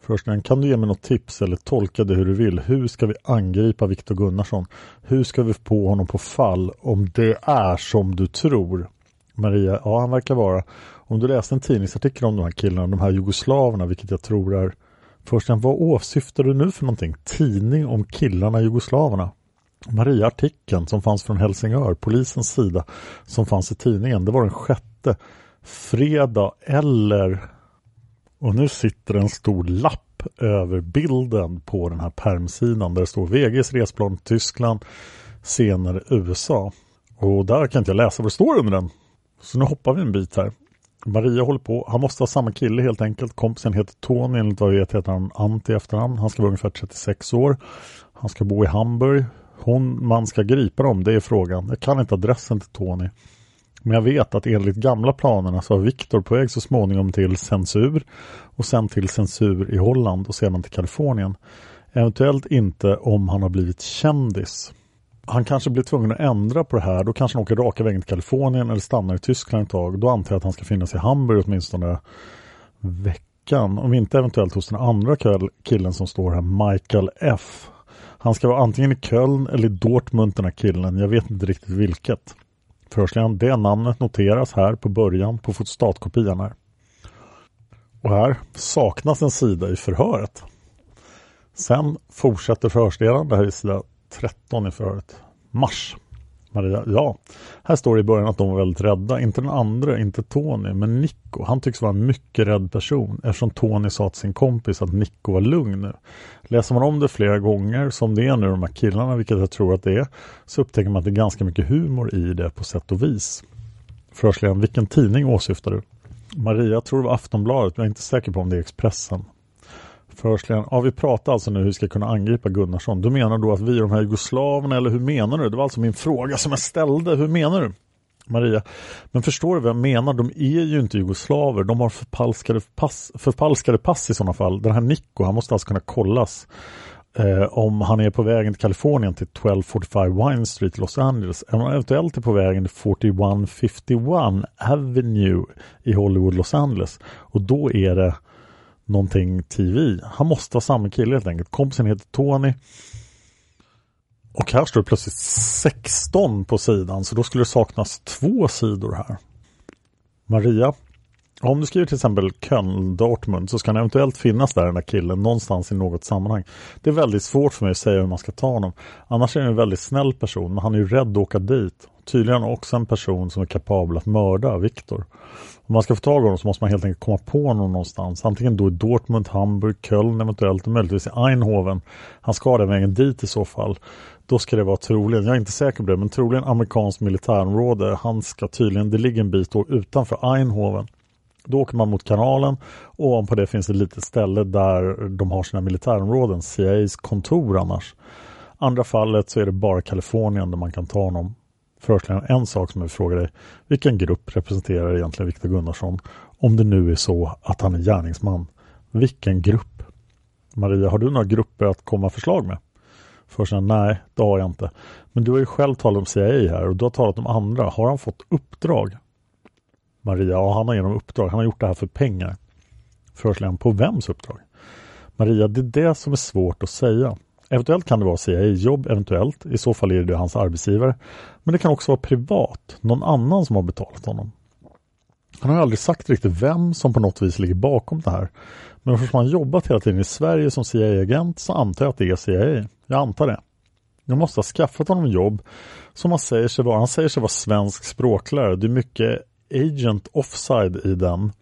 [SPEAKER 2] Förhörsledaren, kan du ge mig något tips eller tolka det hur du vill? Hur ska vi angripa Viktor Gunnarsson? Hur ska vi få honom på fall om det är som du tror? Maria, ja han verkar vara. Om du läste en tidningsartikel om de här killarna, de här jugoslaverna, vilket jag tror är Först vad åsyftar du nu för någonting? Tidning om killarna jugoslaverna. Maria artikeln som fanns från Helsingör, polisens sida, som fanns i tidningen, det var den sjätte fredag eller och nu sitter en stor lapp över bilden på den här permsidan där det står VGs resplan Tyskland, senare USA. Och där kan inte jag läsa vad det står under den. Så nu hoppar vi en bit här. Maria håller på. Han måste ha samma kille helt enkelt. Kompisen heter Tony. Enligt vad jag vet heter han Antti efterhand. Han ska vara ungefär 36 år. Han ska bo i Hamburg. Hon man ska gripa dem, det är frågan. Jag kan inte adressen till Tony. Men jag vet att enligt gamla planerna så var Viktor på väg så småningom till censur och sen till censur i Holland och sedan till Kalifornien. Eventuellt inte om han har blivit kändis han kanske blir tvungen att ändra på det här. Då kanske han åker raka vägen till Kalifornien eller stannar i Tyskland ett tag. Då antar jag att han ska finnas i Hamburg åtminstone veckan. Om inte eventuellt hos den andra killen som står här, Michael F. Han ska vara antingen i Köln eller i Dortmund den här killen. Jag vet inte riktigt vilket. Förhörsledaren, det namnet noteras här på början på fotostatkopian här. Och här saknas en sida i förhöret. Sen fortsätter förhörsledaren, det här är sida 13 i förhöret. Mars. Maria, ja. Här står det i början att de var väldigt rädda. Inte den andra, inte Tony, men Nico. Han tycks vara en mycket rädd person eftersom Tony sa till sin kompis att Nico var lugn nu. Läser man om det flera gånger, som det är nu de här killarna, vilket jag tror att det är, så upptäcker man att det är ganska mycket humor i det på sätt och vis. Förhörsledaren, vilken tidning åsyftar du? Maria, jag tror det var Aftonbladet, men jag är inte säker på om det är Expressen. Förhörsledaren, ja vi pratar alltså nu hur vi ska kunna angripa Gunnarsson. Du menar då att vi är de här jugoslaverna eller hur menar du? Det var alltså min fråga som jag ställde. Hur menar du? Maria, men förstår du vad jag menar? De är ju inte jugoslaver. De har förfalskade pass, förfalskade pass i sådana fall. Den här Nico, han måste alltså kunna kollas eh, om han är på vägen till Kalifornien till 1245 Wine Street i Los Angeles. Eller eventuellt är på vägen till 4151 Avenue i Hollywood Los Angeles. Och då är det någonting TV. Han måste vara samma kille helt enkelt. Kompisen heter Tony. Och här står det plötsligt 16 på sidan så då skulle det saknas två sidor här. Maria, om du skriver till exempel Köln, Dortmund så ska han eventuellt finnas där den där killen någonstans i något sammanhang. Det är väldigt svårt för mig att säga hur man ska ta honom. Annars är han en väldigt snäll person men han är ju rädd att åka dit. Tydligen också en person som är kapabel att mörda Viktor. Om man ska få tag i honom så måste man helt enkelt komma på honom någonstans. Antingen då i Dortmund, Hamburg, Köln eventuellt och möjligtvis i Eindhoven. Han ska den vägen dit i så fall. Då ska det vara troligen, jag är inte säker på det, men troligen amerikanskt militärområde. Han ska tydligen, det ligger en bit utanför Eindhoven. Då åker man mot kanalen och ovanpå det finns ett litet ställe där de har sina militärområden, CIAs kontor annars. Andra fallet så är det bara Kalifornien där man kan ta honom. Förhörsledaren, en sak som jag vill fråga dig. Vilken grupp representerar egentligen Viktor Gunnarsson? Om det nu är så att han är gärningsman. Vilken grupp? Maria, har du några grupper att komma förslag med? Förhörsledaren, nej det har jag inte. Men du har ju själv talat om CIA här och du har talat om andra. Har han fått uppdrag? Maria, ja han har genom uppdrag. Han har gjort det här för pengar. Förhörsledaren, på vems uppdrag? Maria, det är det som är svårt att säga. Eventuellt kan det vara CIA-jobb, eventuellt. I så fall är det hans arbetsgivare. Men det kan också vara privat, någon annan som har betalat honom. Han har aldrig sagt riktigt vem som på något vis ligger bakom det här. Men eftersom han jobbat hela tiden i Sverige som CIA-agent så antar jag att det är CIA. Jag antar det. Jag måste ha skaffat honom jobb som han säger sig vara. Han säger sig vara svensk språklärare. Det är mycket agent offside i den.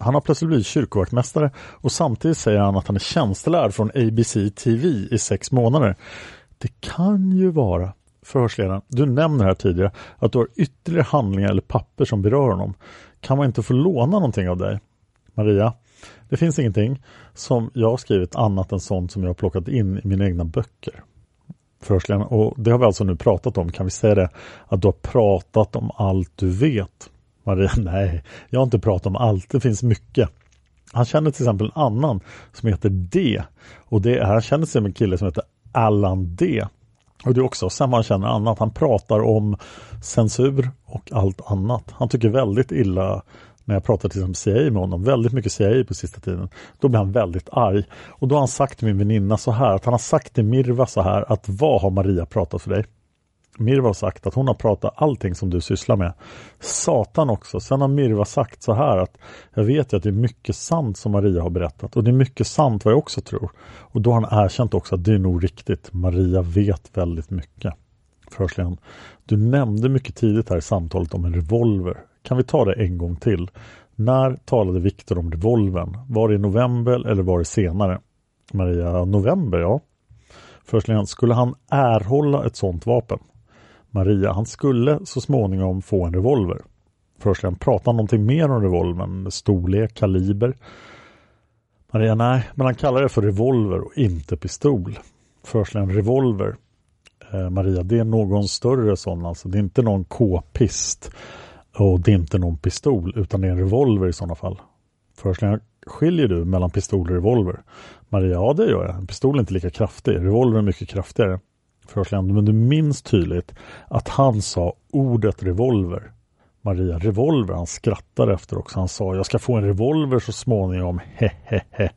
[SPEAKER 2] Han har plötsligt blivit kyrkovaktmästare och samtidigt säger han att han är tjänstelärd från ABC TV i sex månader. Det kan ju vara förhörsledaren, du nämner här tidigare att du har ytterligare handlingar eller papper som berör honom. Kan man inte få låna någonting av dig? Maria, det finns ingenting som jag har skrivit annat än sånt som jag har plockat in i mina egna böcker. Förhörsledaren, och det har vi alltså nu pratat om. Kan vi säga det? Att du har pratat om allt du vet. Maria, [LAUGHS] nej, jag har inte pratat om allt. Det finns mycket. Han känner till exempel en annan som heter D. Och det är, han känner sig som en kille som heter Allan D. Och det är också samma han känner annat. Han pratar om censur och allt annat. Han tycker väldigt illa när jag pratar till exempel CIA med honom, väldigt mycket CIA på sista tiden, då blir han väldigt arg. Och då har han sagt till min väninna så här, att han har sagt till Mirva så här, att vad har Maria pratat för dig? Mirva har sagt att hon har pratat allting som du sysslar med. Satan också. Sen har Mirva sagt så här att jag vet ju att det är mycket sant som Maria har berättat och det är mycket sant vad jag också tror. Och då har han erkänt också att det är nog riktigt. Maria vet väldigt mycket. Förhörsledaren, du nämnde mycket tidigt här i samtalet om en revolver. Kan vi ta det en gång till? När talade Viktor om revolvern? Var det i november eller var det senare? Maria, november ja. Förhörsledaren, skulle han erhålla ett sådant vapen? Maria, han skulle så småningom få en revolver. Förhörsledaren, pratar han någonting mer om revolvern? Storlek, kaliber? Maria, nej, men han kallar det för revolver och inte pistol. Förhörsledaren, revolver. Eh, Maria, det är någon större sån alltså. Det är inte någon k-pist och det är inte någon pistol utan det är en revolver i sådana fall. Förhörsledaren, skiljer du mellan pistol och revolver? Maria, ja det gör jag. En pistol är inte lika kraftig. Revolver är mycket kraftigare förhörsledaren, men du minns tydligt att han sa ordet revolver. Maria, revolver, han skrattade efter också. Han sa, jag ska få en revolver så småningom, [LAUGHS] hehehe.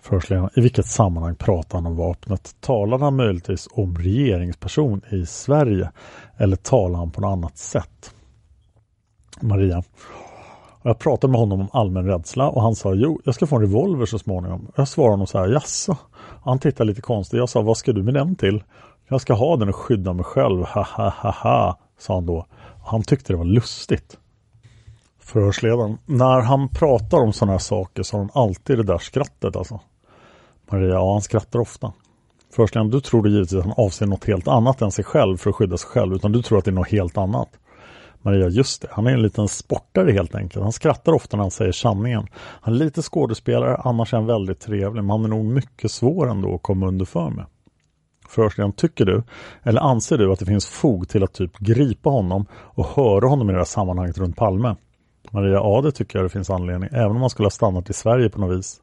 [SPEAKER 2] Förhörsledaren, i vilket sammanhang pratar han om vapnet? Talar han möjligtvis om regeringsperson i Sverige? Eller talar han på något annat sätt? Maria, jag pratade med honom om allmän rädsla och han sa jo, jag ska få en revolver så småningom. Jag svarade honom så här, jaså? Han tittade lite konstigt. Jag sa, vad ska du med den till? Jag ska ha den och skydda mig själv, ha ha ha ha, sa han då. Han tyckte det var lustigt. Förhörsledaren, när han pratar om sådana här saker så har han alltid det där skrattet alltså. Maria, ja han skrattar ofta. Förhörsledaren, du tror givetvis att han avser något helt annat än sig själv för att skydda sig själv, utan du tror att det är något helt annat. Maria, just det, han är en liten sportare helt enkelt. Han skrattar ofta när han säger sanningen. Han är lite skådespelare, annars är han väldigt trevlig, men han är nog mycket svår ändå att komma underför med. Förhörsledaren, tycker du, eller anser du att det finns fog till att typ gripa honom och höra honom i det här sammanhanget runt Palme? Maria, ja det tycker jag det finns anledning, även om han skulle ha stannat i Sverige på något vis.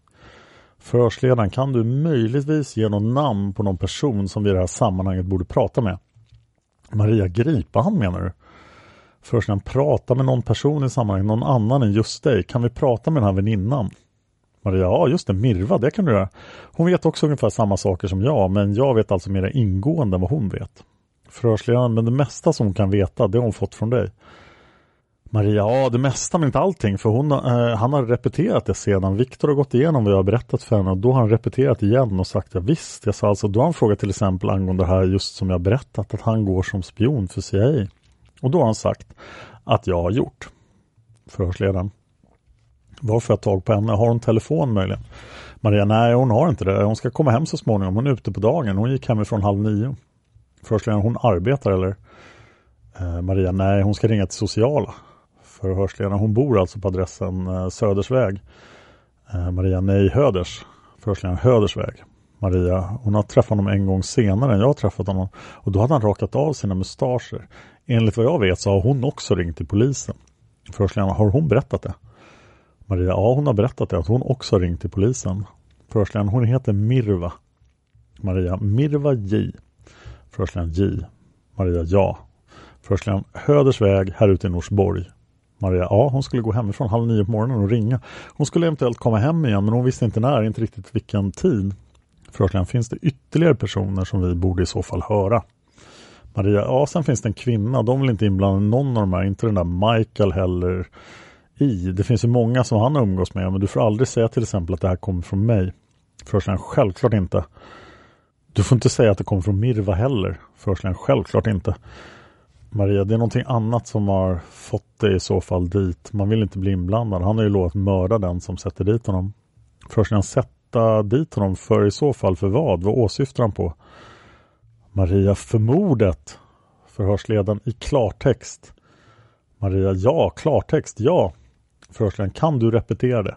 [SPEAKER 2] Förhörsledaren, kan du möjligtvis ge något namn på någon person som vi i det här sammanhanget borde prata med? Maria, gripa han menar du? Förhörsledaren, prata med någon person i sammanhanget, någon annan än just dig. Kan vi prata med den här väninnan? Maria, ja just det, Mirva, det kan du göra. Hon vet också ungefär samma saker som jag, men jag vet alltså mer ingående än vad hon vet. Förhörsledaren, men det mesta som hon kan veta, det har hon fått från dig. Maria, ja det mesta men inte allting, för hon, eh, han har repeterat det sedan. Viktor har gått igenom vad jag har berättat för henne och då har han repeterat igen och sagt ja visst. Jag sa alltså, då har han frågat till exempel angående det här just som jag berättat, att han går som spion för CIA. Och då har han sagt att jag har gjort. Förhörsledaren. Var får jag tag på henne? Har hon telefon möjligen? Maria, nej hon har inte det. Hon ska komma hem så småningom. Hon är ute på dagen. Hon gick hemifrån halv nio. Förhörsledaren, hon arbetar eller? Eh, Maria, nej hon ska ringa till sociala. Förhörsledaren, hon bor alltså på adressen eh, Södersväg. Eh, Maria, nej Höders. Förhörsledaren, Hödersväg. Maria, hon har träffat honom en gång senare än jag har träffat honom. Och då hade han rakat av sina mustascher. Enligt vad jag vet så har hon också ringt till polisen. Förhörsledaren, har hon berättat det? Maria, ja hon har berättat det, att hon också har ringt till polisen. Förhörsledaren, hon heter Mirva. Maria Mirva J. Förhörsledaren J. Maria Ja. Förhörsledaren Hödersväg här ute i Norsborg. Maria A. Hon skulle gå hemifrån halv nio på morgonen och ringa. Hon skulle eventuellt komma hem igen men hon visste inte när, inte riktigt vilken tid. Förhörsledaren finns det ytterligare personer som vi borde i så fall höra. Maria, ja sen finns det en kvinna, de vill inte inblanda någon av de här, inte den där Michael heller i. Det finns ju många som han umgås med men du får aldrig säga till exempel att det här kommer från mig. Förhörsledaren, självklart inte. Du får inte säga att det kommer från Mirva heller. Förhörsledaren, självklart inte. Maria, det är någonting annat som har fått dig i så fall dit. Man vill inte bli inblandad. Han har ju lovat mörda den som sätter dit honom. Förhörsledaren, sätta dit honom för i så fall för vad? Vad åsyftar han på? Maria, för mordet. Förhörsledaren i klartext. Maria, ja, klartext, ja. Förhörsledaren, kan du repetera det?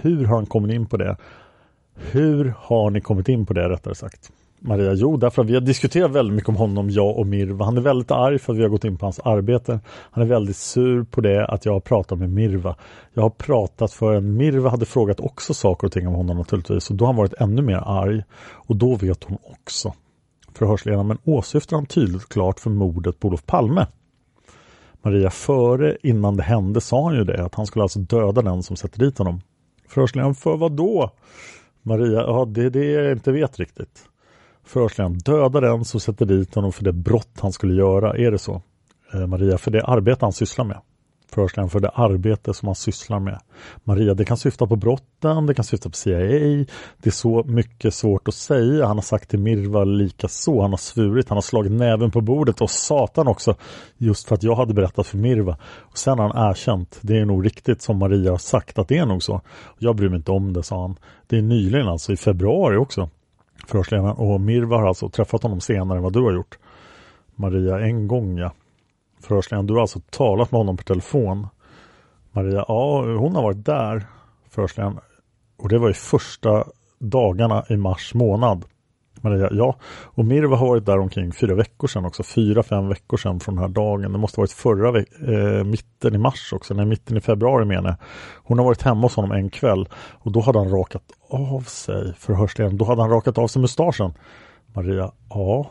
[SPEAKER 2] Hur har han kommit in på det? Hur har ni kommit in på det rättare sagt? Maria, jo därför att vi har diskuterat väldigt mycket om honom, jag och Mirva. Han är väldigt arg för att vi har gått in på hans arbete. Han är väldigt sur på det att jag har pratat med Mirva. Jag har pratat för en Mirva hade frågat också saker och ting om honom naturligtvis och då har han varit ännu mer arg. Och då vet hon också. Förhörsledaren, men åsyftar han tydligt och klart för mordet på Olof Palme? Maria, före innan det hände sa han ju det, att han skulle alltså döda den som sätter dit honom. Förhörsledaren, för vad då? Maria, ja det är det jag inte vet riktigt. Förhörsledaren, döda den som sätter dit honom för det brott han skulle göra, är det så? Eh, Maria, för det arbete han sysslar med förhörsledaren för det arbete som han sysslar med. Maria, det kan syfta på brotten, det kan syfta på CIA. Det är så mycket svårt att säga. Han har sagt till Mirva lika så. Han har svurit, han har slagit näven på bordet och satan också. Just för att jag hade berättat för Mirva. Och sen har han erkänt. Det är nog riktigt som Maria har sagt att det är nog så. Jag bryr mig inte om det, sa han. Det är nyligen alltså, i februari också. Förhörsledaren och Mirva har alltså träffat honom senare än vad du har gjort. Maria, en gång ja. Förhörsledaren, du har alltså talat med honom på telefon? Maria, ja hon har varit där. Förhörsledaren, och det var i första dagarna i mars månad. Maria, ja. Och Mirva har varit där omkring fyra veckor sedan också. Fyra, fem veckor sedan från den här dagen. Det måste ha varit förra eh, mitten i mars också. Nej, mitten i februari menar jag. Hon har varit hemma hos honom en kväll. Och då hade han rakat av sig, förhörsledaren. Då hade han rakat av sig mustaschen. Maria, ja.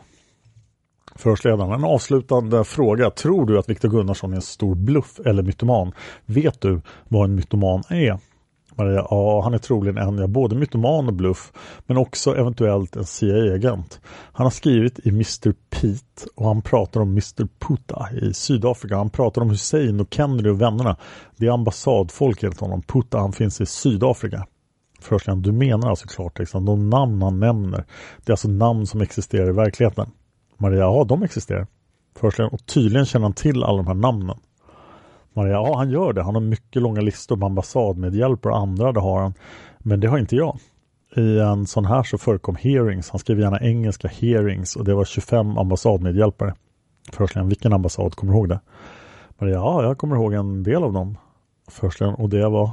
[SPEAKER 2] Förhörsledaren, en avslutande fråga. Tror du att Viktor Gunnarsson är en stor bluff eller mytoman? Vet du vad en mytoman är? Maria, ja, han är troligen en, ja, både mytoman och bluff, men också eventuellt en CIA-agent. Han har skrivit i Mr. Pete och han pratar om Mr. Puta i Sydafrika. Han pratar om Hussein och Kennedy och vännerna. Det är ambassadfolk enligt honom. Puta, han finns i Sydafrika. Förhörsledaren, du menar alltså klartexten? Liksom, de namn han nämner, det är alltså namn som existerar i verkligheten? Maria, ja de existerar. Förhörsledaren, och tydligen känner han till alla de här namnen. Maria, ja han gör det. Han har mycket långa listor på ambassadmedhjälpare och andra, det har han. Men det har inte jag. I en sån här så förekom hearings. Han skrev gärna engelska hearings och det var 25 ambassadmedhjälpare. Förhörsledaren, vilken ambassad? Kommer du ihåg det? Maria, ja jag kommer ihåg en del av dem. Förhörsledaren, och det var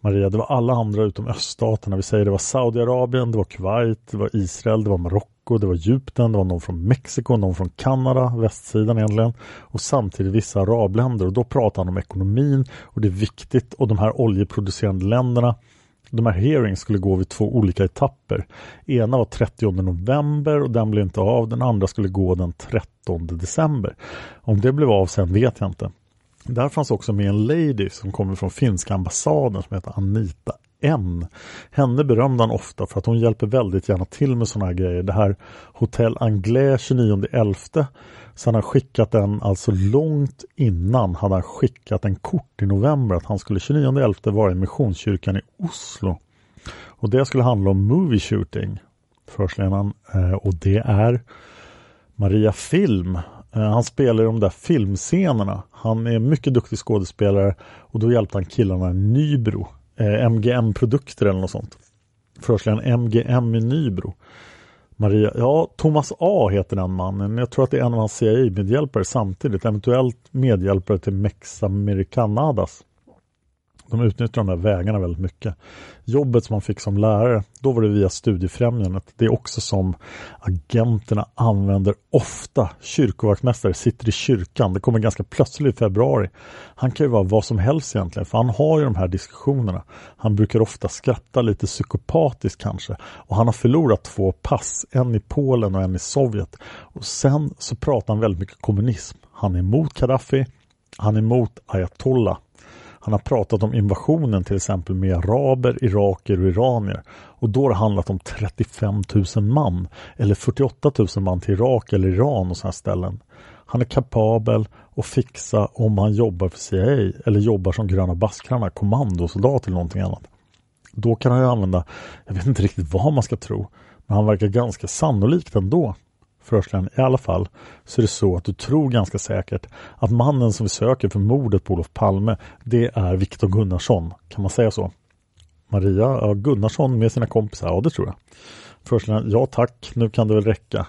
[SPEAKER 2] Maria, det var alla andra utom öststaterna. Vi säger det var Saudiarabien, det var Kuwait, det var Israel, det var Marocko, det var Egypten, det var någon från Mexiko, någon från Kanada, västsidan egentligen. Och samtidigt vissa arabländer. Och då pratar han om ekonomin och det är viktigt. Och de här oljeproducerande länderna de här hearings skulle gå vid två olika etapper. Ena var 30 november och den blev inte av. Den andra skulle gå den 13 december. Om det blev av sen vet jag inte. Där fanns också med en lady som kommer från finska ambassaden som heter Anita N. Henne berömde han ofta för att hon hjälper väldigt gärna till med sådana här grejer. Det här Hotell Anglais 29.11 så han har skickat den alltså långt innan hade han skickat en kort i november att han skulle 29.11 vara i Missionskyrkan i Oslo. Och det skulle handla om movie shooting. Förhörsledaren eh, och det är Maria Film eh, han spelar i de där filmscenerna. Han är mycket duktig skådespelare och då hjälpte han killarna i Nybro. Eh, MGM-produkter eller något sånt. Förhörsledaren MGM i Nybro. Maria, ja Thomas A heter den mannen. Jag tror att det är en av hans CIA-medhjälpare samtidigt. Eventuellt medhjälpare till Mex Americanadas. De utnyttjar de där vägarna väldigt mycket. Jobbet som man fick som lärare, då var det via Studiefrämjandet. Det är också som agenterna använder ofta. Kyrkovaktmästare sitter i kyrkan. Det kommer ganska plötsligt i februari. Han kan ju vara vad som helst egentligen, för han har ju de här diskussionerna. Han brukar ofta skratta lite psykopatiskt kanske. Och han har förlorat två pass, en i Polen och en i Sovjet. Och sen så pratar han väldigt mycket kommunism. Han är emot Gaddafi, han är emot ayatollah. Han har pratat om invasionen till exempel med araber, iraker och iranier. Och då har det handlat om 35 000 man eller 48 000 man till Irak eller Iran och sådana ställen. Han är kapabel att fixa om han jobbar för CIA eller jobbar som gröna baskrarna, kommandosoldat eller någonting annat. Då kan han ju använda, jag vet inte riktigt vad man ska tro, men han verkar ganska sannolikt ändå förhörsledaren i alla fall så är det så att du tror ganska säkert att mannen som vi söker för mordet på Olof Palme det är Viktor Gunnarsson. Kan man säga så? Maria ja, Gunnarsson med sina kompisar, ja det tror jag. Förhörsledaren, ja tack, nu kan det väl räcka.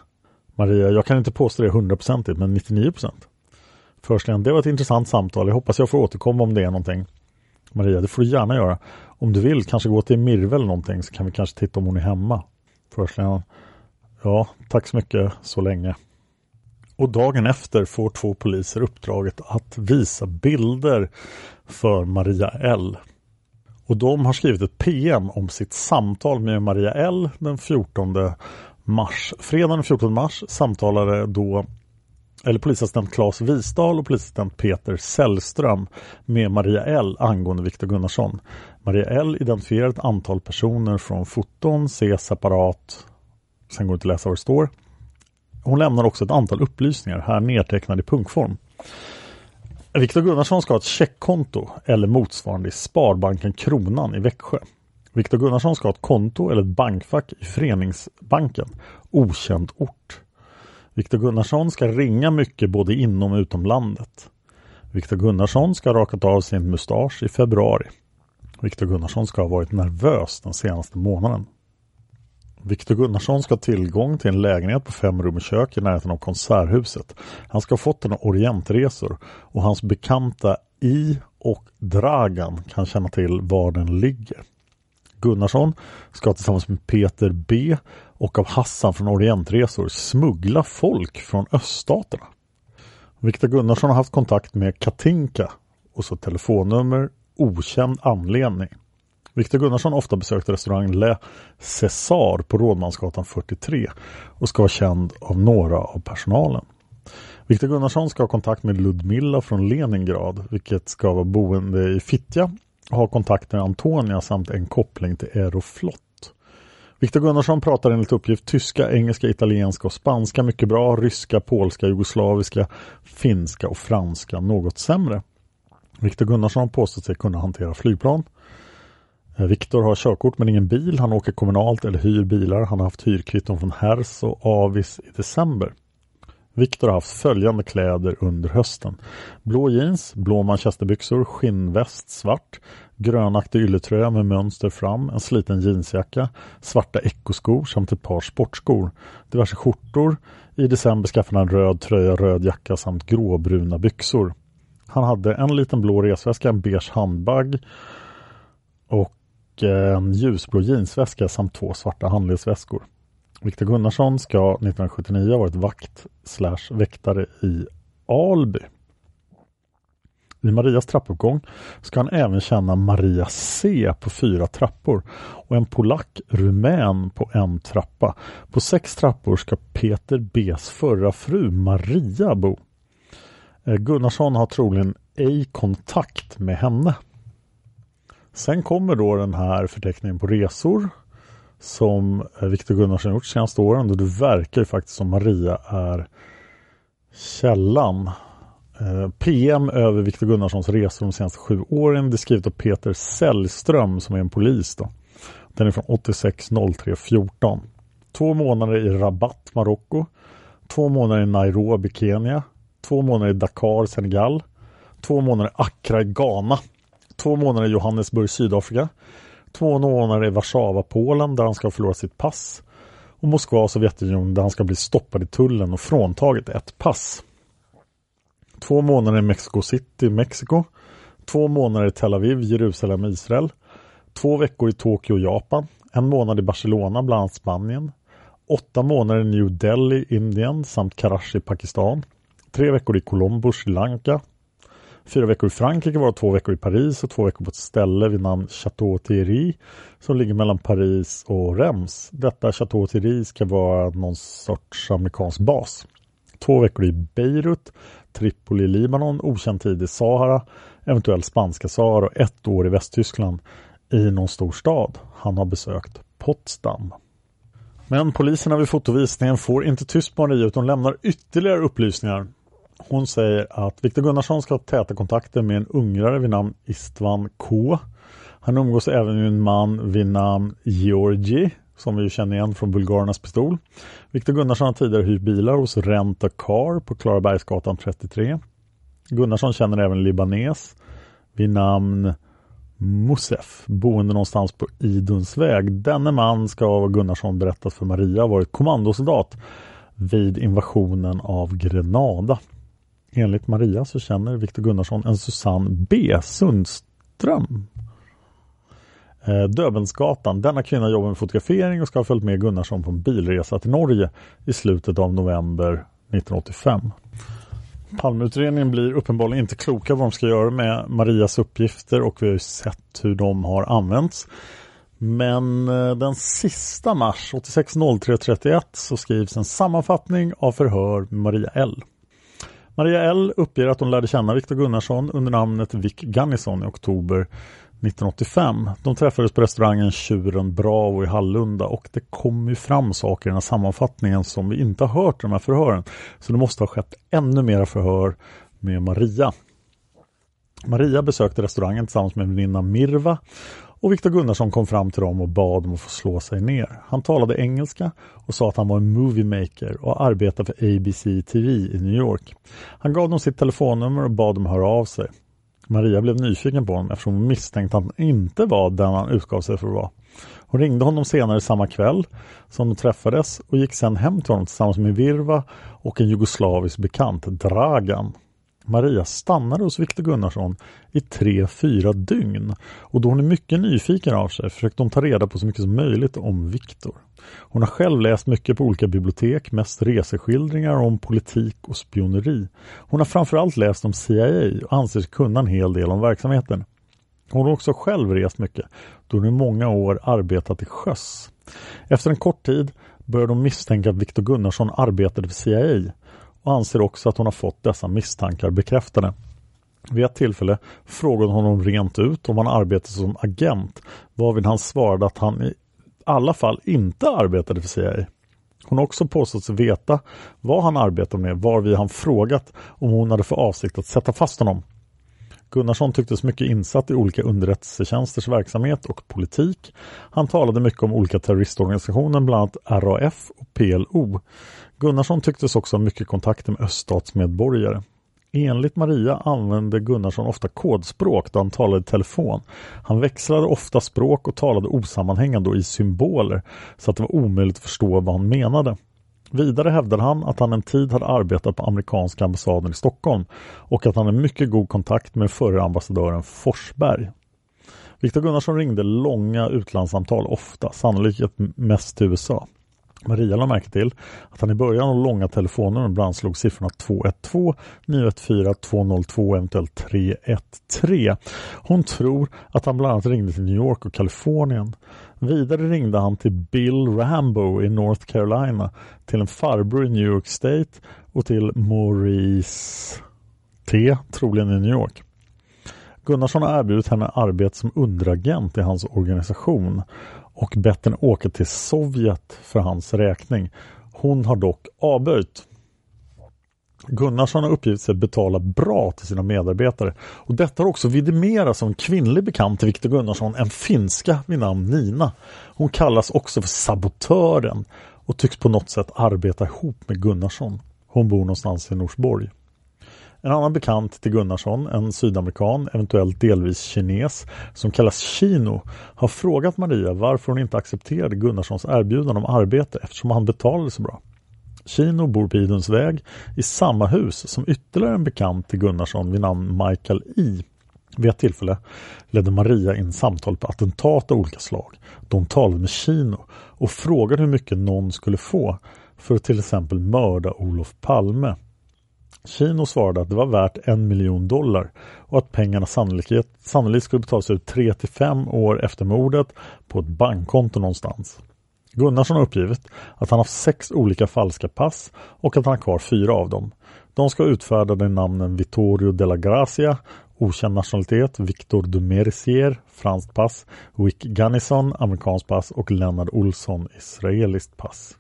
[SPEAKER 2] Maria, jag kan inte påstå det hundraprocentigt men 99 procent. Förhörsledaren, det var ett intressant samtal. Jag hoppas jag får återkomma om det är någonting. Maria, det får du gärna göra. Om du vill, kanske gå till Mirve eller någonting så kan vi kanske titta om hon är hemma. Förhörsledaren, Ja, tack så mycket så länge. Och dagen efter får två poliser uppdraget att visa bilder för Maria L. Och de har skrivit ett PM om sitt samtal med Maria L den 14 mars. Fredagen den 14 mars samtalade då eller polisassistent Claes Wisdal och polisassistent Peter Sällström med Maria L angående Viktor Gunnarsson. Maria L identifierar ett antal personer från foton, se separat Sen går det inte att läsa vad det står. Hon lämnar också ett antal upplysningar, här nedtecknade i punktform. Viktor Gunnarsson ska ha ett checkkonto eller motsvarande i Sparbanken Kronan i Växjö. Viktor Gunnarsson ska ha ett konto eller ett bankfack i Föreningsbanken, okänd ort. Viktor Gunnarsson ska ringa mycket både inom och utom landet. Viktor Gunnarsson ska ha rakat av sin mustasch i februari. Viktor Gunnarsson ska ha varit nervös den senaste månaden. Viktor Gunnarsson ska ha tillgång till en lägenhet på fem rum och kök i närheten av Konserthuset. Han ska ha fått några orientresor och hans bekanta I och Dragan kan känna till var den ligger. Gunnarsson ska tillsammans med Peter B och av Hassan från Orientresor smuggla folk från öststaterna. Viktor Gunnarsson har haft kontakt med Katinka och så telefonnummer okänd anledning. Viktor Gunnarsson har ofta besökt restaurang Le César på Rådmansgatan 43 och ska vara känd av några av personalen. Viktor Gunnarsson ska ha kontakt med Ludmilla från Leningrad, vilket ska vara boende i Fittja och ha kontakt med Antonia samt en koppling till Aeroflot. Viktor Gunnarsson pratar enligt uppgift tyska, engelska, italienska och spanska mycket bra, ryska, polska, jugoslaviska, finska och franska något sämre. Viktor Gunnarsson har påstått sig kunna hantera flygplan. Eh, Viktor har körkort men ingen bil. Han åker kommunalt eller hyr bilar. Han har haft hyrkvitton från Hers och Avis i december. Viktor har haft följande kläder under hösten. Blå jeans, blå manchesterbyxor, skinnväst svart, grönaktig ylletröja med mönster fram, en sliten jeansjacka, svarta ekoskor samt ett par sportskor, diverse skjortor. I december skaffade han en röd tröja, röd jacka samt gråbruna byxor. Han hade en liten blå resväska, en beige handbag och en eh, ljusblå jeansväska samt två svarta handledsväskor. Viktor Gunnarsson ska 1979 ha varit vakt slash väktare i Alby. I Marias trappuppgång ska han även känna Maria C på fyra trappor och en polack rumän på en trappa. På sex trappor ska Peter B's förra fru Maria bo. Eh, Gunnarsson har troligen ej kontakt med henne. Sen kommer då den här förteckningen på resor som eh, Viktor Gunnarsson gjort senaste åren och det verkar ju faktiskt som Maria är källan. Eh, PM över Viktor Gunnarssons resor de senaste sju åren. Det är skrivet av Peter Sällström som är en polis. Då. Den är från 86 03 14. Två månader i Rabat, Marocko. Två månader i Nairobi, Kenya. Två månader i Dakar, Senegal. Två månader i Accra Ghana två månader i Johannesburg, Sydafrika, två månader i Warszawa, Polen där han ska förlora sitt pass och Moskva, Sovjetunionen där han ska bli stoppad i tullen och fråntaget ett pass. Två månader i Mexico City, Mexiko. Två månader i Tel Aviv, Jerusalem, Israel. Två veckor i Tokyo, Japan. En månad i Barcelona, bland annat Spanien. Åtta månader i New Delhi, Indien samt Karachi, Pakistan. Tre veckor i Colombo, Sri Lanka. Fyra veckor i Frankrike var två veckor i Paris och två veckor på ett ställe vid namn Chateau Thierry som ligger mellan Paris och Reims. Detta Chateau Thierry ska vara någon sorts amerikansk bas. Två veckor i Beirut, Tripoli, i Libanon, okänd tid i Sahara, eventuellt spanska Sahara och ett år i Västtyskland i någon stor stad. Han har besökt Potsdam. Men poliserna vid fotovisningen får inte tyst på Maria utan lämnar ytterligare upplysningar. Hon säger att Viktor Gunnarsson ska ha täta kontakter med en ungrare vid namn Istvan K. Han umgås även med en man vid namn Georgi som vi känner igen från Bulgarernas pistol. Viktor Gunnarsson har tidigare hyrt bilar hos Rent a Car på Klarabergsgatan 33. Gunnarsson känner även libanes vid namn Mosef, boende någonstans på Iduns väg. Denne man ska av Gunnarsson berättat för Maria varit kommandosoldat vid invasionen av Grenada. Enligt Maria så känner Viktor Gunnarsson en Susanne B Sundström. Eh, Döbelnsgatan. Denna kvinna jobbar med fotografering och ska ha följt med Gunnarsson på en bilresa till Norge i slutet av november 1985. Palmeutredningen blir uppenbarligen inte kloka vad de ska göra med Marias uppgifter och vi har ju sett hur de har använts. Men eh, den sista mars 86.03.31 så skrivs en sammanfattning av förhör med Maria L. Maria L uppger att hon lärde känna Viktor Gunnarsson under namnet Vic Gunnison i oktober 1985. De träffades på restaurangen Tjuren Bravo i Hallunda och det kom ju fram saker i den här sammanfattningen som vi inte har hört i de här förhören. Så det måste ha skett ännu mera förhör med Maria. Maria besökte restaurangen tillsammans med väninna Mirva och Viktor Gunnarsson kom fram till dem och bad dem att få slå sig ner. Han talade engelska och sa att han var en moviemaker och arbetade för ABC TV i New York. Han gav dem sitt telefonnummer och bad dem höra av sig. Maria blev nyfiken på honom eftersom hon misstänkte att han inte var den han utgav sig för att vara. Hon ringde honom senare samma kväll som de träffades och gick sedan hem till honom tillsammans med Virva och en jugoslavisk bekant, Dragan. Maria stannade hos Viktor Gunnarsson i tre, fyra dygn och då hon är mycket nyfiken av sig försökte hon ta reda på så mycket som möjligt om Viktor. Hon har själv läst mycket på olika bibliotek, mest reseskildringar om politik och spioneri. Hon har framförallt läst om CIA och anser sig kunna en hel del om verksamheten. Hon har också själv rest mycket då hon i många år arbetat till sjöss. Efter en kort tid började hon misstänka att Viktor Gunnarsson arbetade för CIA och anser också att hon har fått dessa misstankar bekräftade. Vid ett tillfälle frågade hon honom rent ut om han arbetade som agent varvid han svarade att han i alla fall inte arbetade för CIA. Hon har också påstått sig veta vad han arbetade med varvid han frågat om hon hade för avsikt att sätta fast honom. Gunnarsson tycktes mycket insatt i olika underrättelsetjänsters verksamhet och politik. Han talade mycket om olika terroristorganisationer, bland annat RAF och PLO. Gunnarsson tycktes också ha mycket kontakter med öststatsmedborgare. Enligt Maria använde Gunnarsson ofta kodspråk då han talade i telefon. Han växlade ofta språk och talade osammanhängande och i symboler så att det var omöjligt att förstå vad han menade. Vidare hävdade han att han en tid hade arbetat på amerikanska ambassaden i Stockholm och att han hade mycket god kontakt med förre ambassadören Forsberg. Viktor Gunnarsson ringde långa utlandssamtal ofta, sannolikt mest till USA. Maria lade märke till att han i början av långa telefonnummer ibland slog siffrorna 212, 914, 202 och eventuellt 313. Hon tror att han bland annat ringde till New York och Kalifornien. Vidare ringde han till Bill Rambo i North Carolina, till en farbror i New York State och till Maurice T, troligen i New York. Gunnarsson har erbjudit henne arbete som underagent i hans organisation och bett henne åka till Sovjet för hans räkning. Hon har dock avböjt. Gunnarsson har uppgivit sig betala bra till sina medarbetare och detta har också vidimerats av en kvinnlig bekant till Viktor Gunnarsson, en finska vid namn Nina. Hon kallas också för sabotören och tycks på något sätt arbeta ihop med Gunnarsson. Hon bor någonstans i Norsborg. En annan bekant till Gunnarsson, en sydamerikan, eventuellt delvis kines, som kallas Chino, har frågat Maria varför hon inte accepterade Gunnarssons erbjudande om arbete eftersom han betalade så bra. Chino bor på Idundsväg i samma hus som ytterligare en bekant till Gunnarsson vid namn Michael I. Vid ett tillfälle ledde Maria in samtal på attentat av olika slag. De talade med Chino och frågade hur mycket någon skulle få för att till exempel mörda Olof Palme. Kino svarade att det var värt en miljon dollar och att pengarna sannolikt, sannolikt skulle betalas ut 3 till 5 år efter mordet på ett bankkonto någonstans. Gunnarsson har uppgivit att han haft sex olika falska pass och att han har kvar fyra av dem. De ska utfärdade i namnen Vittorio della Gracia, okänd nationalitet, Victor de Mercier, franskt pass, Wick Gunnison, amerikanskt pass och Lennart Olsson, israeliskt pass.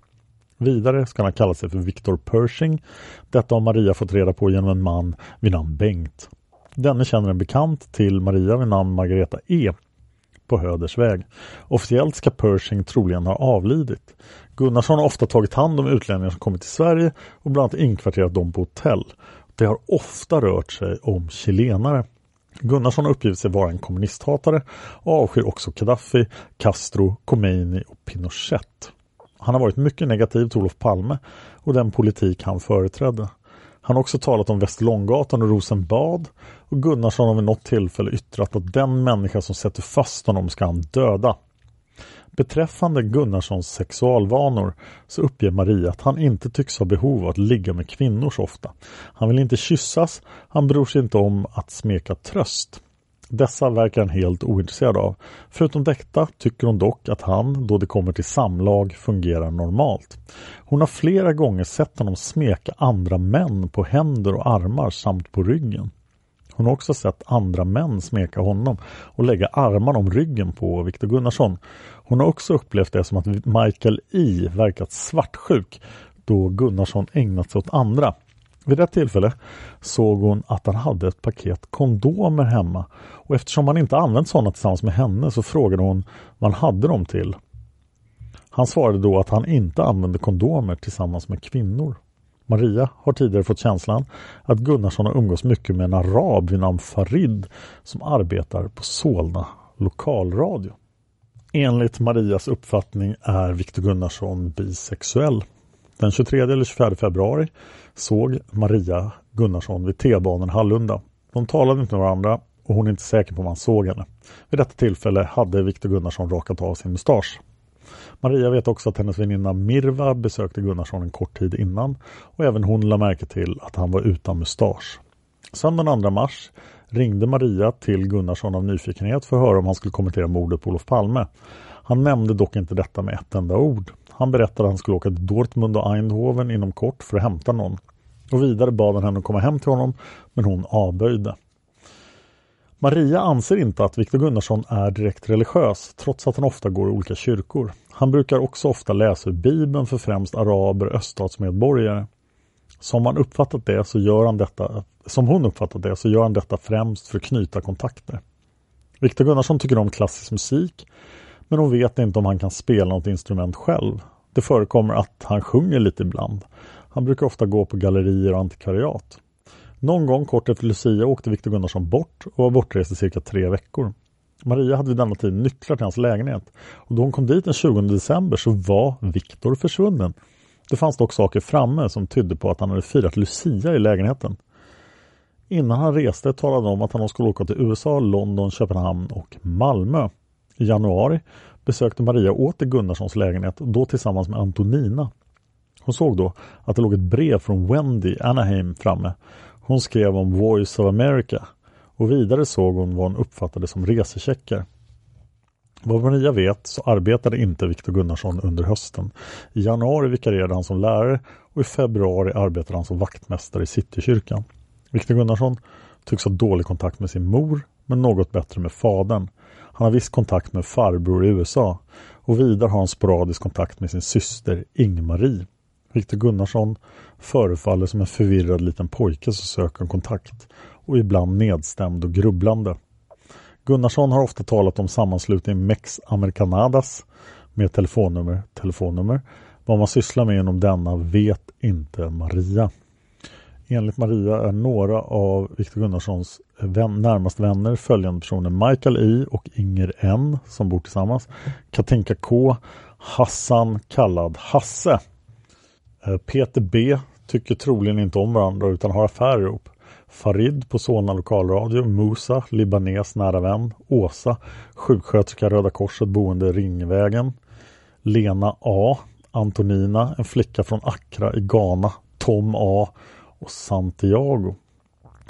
[SPEAKER 2] Vidare ska han kalla sig för Victor Pershing. Detta har Maria fått reda på genom en man vid namn Bengt. Denne känner en bekant till Maria vid namn Margareta E på Höders väg. Officiellt ska Pershing troligen ha avlidit. Gunnarsson har ofta tagit hand om utlänningar som kommit till Sverige och bland annat inkvarterat dem på hotell. Det har ofta rört sig om chilenare. Gunnarsson har uppgivit sig vara en kommunisthatare och avskyr också Gaddafi, Castro, Khomeini och Pinochet. Han har varit mycket negativ till Olof Palme och den politik han företrädde. Han har också talat om Västerlånggatan och Rosenbad och Gunnarsson har vid något tillfälle yttrat att den människa som sätter fast honom ska han döda. Beträffande Gunnarssons sexualvanor så uppger Maria att han inte tycks ha behov av att ligga med kvinnor så ofta. Han vill inte kyssas, han bryr sig inte om att smeka tröst. Dessa verkar han helt ointresserad av. Förutom detta tycker hon dock att han, då det kommer till samlag, fungerar normalt. Hon har flera gånger sett honom smeka andra män på händer och armar samt på ryggen. Hon har också sett andra män smeka honom och lägga armarna om ryggen på Viktor Gunnarsson. Hon har också upplevt det som att Michael I verkat svartsjuk då Gunnarsson ägnat sig åt andra. Vid ett tillfälle såg hon att han hade ett paket kondomer hemma och eftersom han inte använt sådana tillsammans med henne så frågade hon vad han hade dem till. Han svarade då att han inte använde kondomer tillsammans med kvinnor. Maria har tidigare fått känslan att Gunnarsson har umgås mycket med en arab vid namn Farid som arbetar på Solna lokalradio. Enligt Marias uppfattning är Viktor Gunnarsson bisexuell. Den 23 eller 24 februari såg Maria Gunnarsson vid T-banan Hallunda. De talade inte med varandra och hon är inte säker på om han såg henne. Vid detta tillfälle hade Viktor Gunnarsson rakat av sin mustasch. Maria vet också att hennes väninna Mirva besökte Gunnarsson en kort tid innan och även hon lade märke till att han var utan mustasch. Söndagen 2 mars ringde Maria till Gunnarsson av nyfikenhet för att höra om han skulle kommentera mordet på Olof Palme. Han nämnde dock inte detta med ett enda ord. Han berättade att han skulle åka till Dortmund och Eindhoven inom kort för att hämta någon. Och vidare bad han henne att komma hem till honom, men hon avböjde. Maria anser inte att Viktor Gunnarsson är direkt religiös, trots att han ofta går i olika kyrkor. Han brukar också ofta läsa ur Bibeln för främst araber och öststatsmedborgare. Som, han uppfattat det så gör han detta, som hon uppfattat det så gör han detta främst för att knyta kontakter. Viktor Gunnarsson tycker om klassisk musik, men hon vet inte om han kan spela något instrument själv. Det förekommer att han sjunger lite ibland. Han brukar ofta gå på gallerier och antikvariat. Någon gång kort efter Lucia åkte Viktor Gunnarsson bort och var bortrest i cirka tre veckor. Maria hade vid denna tid nycklar till hans lägenhet och då hon kom dit den 20 december så var Viktor försvunnen. Det fanns dock saker framme som tydde på att han hade firat Lucia i lägenheten. Innan han reste talade han om att han skulle åka till USA, London, Köpenhamn och Malmö. I januari besökte Maria åter Gunnarssons lägenhet, då tillsammans med Antonina. Hon såg då att det låg ett brev från Wendy Anaheim framme. Hon skrev om Voice of America och vidare såg hon vad hon uppfattade som resecheckar. Vad Maria vet så arbetade inte Viktor Gunnarsson under hösten. I januari vikarierade han som lärare och i februari arbetade han som vaktmästare i Citykyrkan. Viktor Gunnarsson tycks ha dålig kontakt med sin mor men något bättre med fadern. Han har viss kontakt med farbror i USA och vidare har han sporadisk kontakt med sin syster Ingmarie. Viktor Gunnarsson förefaller som en förvirrad liten pojke som söker kontakt och ibland nedstämd och grubblande. Gunnarsson har ofta talat om sammanslutningen Mex Americanadas med telefonnummer, telefonnummer. Vad man sysslar med inom denna vet inte Maria. Enligt Maria är några av Viktor Gunnarssons vän, närmaste vänner följande personer Michael I och Inger N som bor tillsammans. Katinka K, Hassan kallad Hasse. Eh, Peter B tycker troligen inte om varandra utan har affärer ihop. Farid på Solna lokalradio, Musa, libanes nära vän, Åsa, sjuksköterska Röda Korset boende Ringvägen, Lena A, Antonina, en flicka från Accra i Ghana, Tom A och Santiago.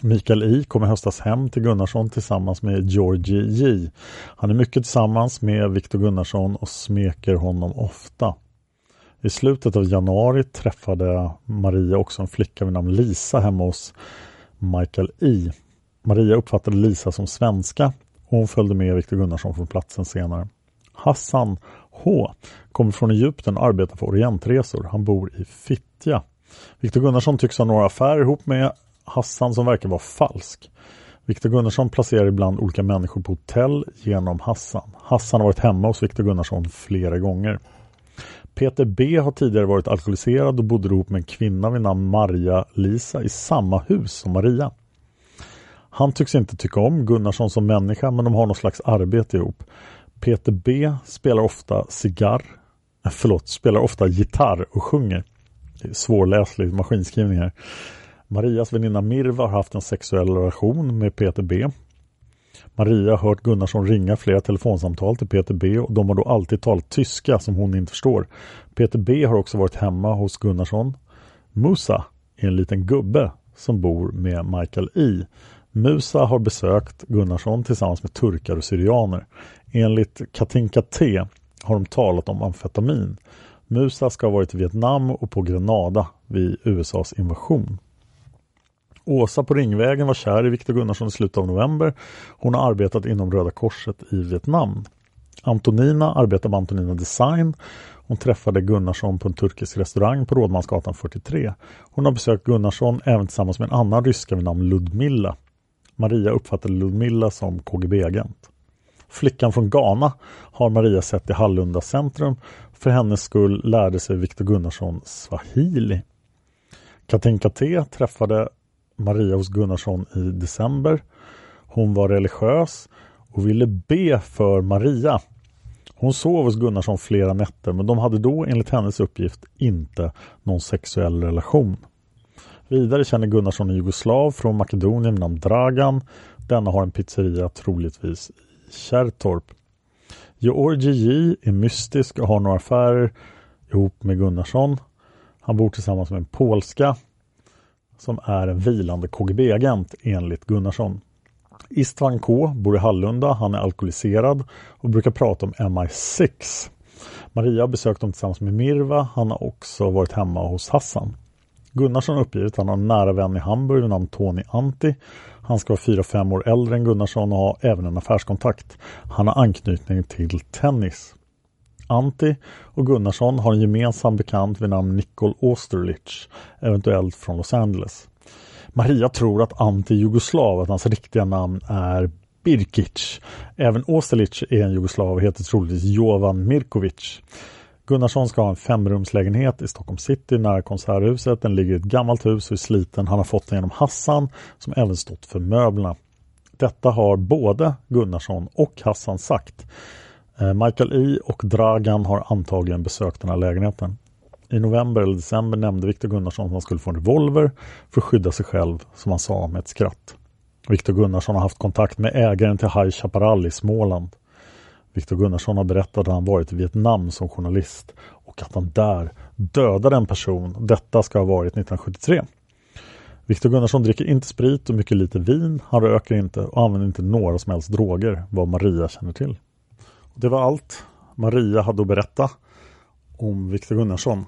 [SPEAKER 2] Mikael I kom i höstas hem till Gunnarsson tillsammans med Georgie J. Han är mycket tillsammans med Viktor Gunnarsson och smeker honom ofta. I slutet av januari träffade Maria också en flicka vid namn Lisa hemma hos Michael I. Maria uppfattade Lisa som svenska och hon följde med Viktor Gunnarsson från platsen senare. Hassan H kommer från Egypten och arbetar för Orientresor. Han bor i Fittja. Viktor Gunnarsson tycks ha några affärer ihop med Hassan som verkar vara falsk. Viktor Gunnarsson placerar ibland olika människor på hotell genom Hassan. Hassan har varit hemma hos Viktor Gunnarsson flera gånger. Peter B har tidigare varit alkoholiserad och bodde ihop med en kvinna vid namn Maria Lisa i samma hus som Maria. Han tycks inte tycka om Gunnarsson som människa men de har något slags arbete ihop. Peter B spelar ofta cigarr, eh, förlåt, spelar ofta gitarr och sjunger. Svårläslig maskinskrivning här. Marias väninna Mirva har haft en sexuell relation med Peter B. Maria har hört Gunnarsson ringa flera telefonsamtal till Peter B och de har då alltid talat tyska som hon inte förstår. Peter B har också varit hemma hos Gunnarsson. Musa är en liten gubbe som bor med Michael I. Musa har besökt Gunnarsson tillsammans med turkar och syrianer. Enligt Katinka T har de talat om amfetamin. Musa ska ha varit i Vietnam och på Grenada vid USAs invasion. Åsa på Ringvägen var kär i Viktor Gunnarsson i slutet av november. Hon har arbetat inom Röda Korset i Vietnam. Antonina arbetar med Antonina Design. Hon träffade Gunnarsson på en turkisk restaurang på Rådmansgatan 43. Hon har besökt Gunnarsson även tillsammans med en annan ryska vid namn Ludmilla. Maria uppfattade Ludmilla som KGB-agent. Flickan från Ghana har Maria sett i Hallunda centrum. För hennes skull lärde sig Viktor Gunnarsson swahili. Katinka T träffade Maria hos Gunnarsson i december. Hon var religiös och ville be för Maria. Hon sov hos Gunnarsson flera nätter men de hade då enligt hennes uppgift inte någon sexuell relation. Vidare känner Gunnarsson en jugoslav från Makedonien vid namn Dragan. Denna har en pizzeria troligtvis i Kärrtorp. Georgi J är mystisk och har några affärer ihop med Gunnarsson. Han bor tillsammans med en polska som är en vilande KGB-agent enligt Gunnarsson. Istvan K bor i Hallunda, han är alkoholiserad och brukar prata om MI6. Maria har besökt dem tillsammans med Mirva, han har också varit hemma hos Hassan. Gunnarsson har uppgivit att han har en nära vän i Hamburg vid namn Tony Antti. Han ska vara 4-5 år äldre än Gunnarsson och ha även en affärskontakt. Han har anknytning till tennis. Antti och Gunnarsson har en gemensam bekant vid namn Nicol Osterlich, eventuellt från Los Angeles. Maria tror att Antti är jugoslav, att hans riktiga namn är Birkic. Även Osterlich är en jugoslav och heter troligtvis Jovan Mirkovic. Gunnarsson ska ha en femrumslägenhet i Stockholm city nära Konserthuset. Den ligger i ett gammalt hus och är sliten. Han har fått den genom Hassan som även stått för möblerna. Detta har både Gunnarsson och Hassan sagt. Eh, Michael I och Dragan har antagligen besökt den här lägenheten. I november eller december nämnde Viktor Gunnarsson att han skulle få en revolver för att skydda sig själv, som han sa med ett skratt. Viktor Gunnarsson har haft kontakt med ägaren till High Chaparral i Småland. Viktor Gunnarsson har berättat att han varit i Vietnam som journalist och att han där dödade en person. Detta ska ha varit 1973. Viktor Gunnarsson dricker inte sprit och mycket lite vin. Han röker inte och använder inte några som helst droger, vad Maria känner till. Det var allt Maria hade att berätta om Viktor Gunnarsson.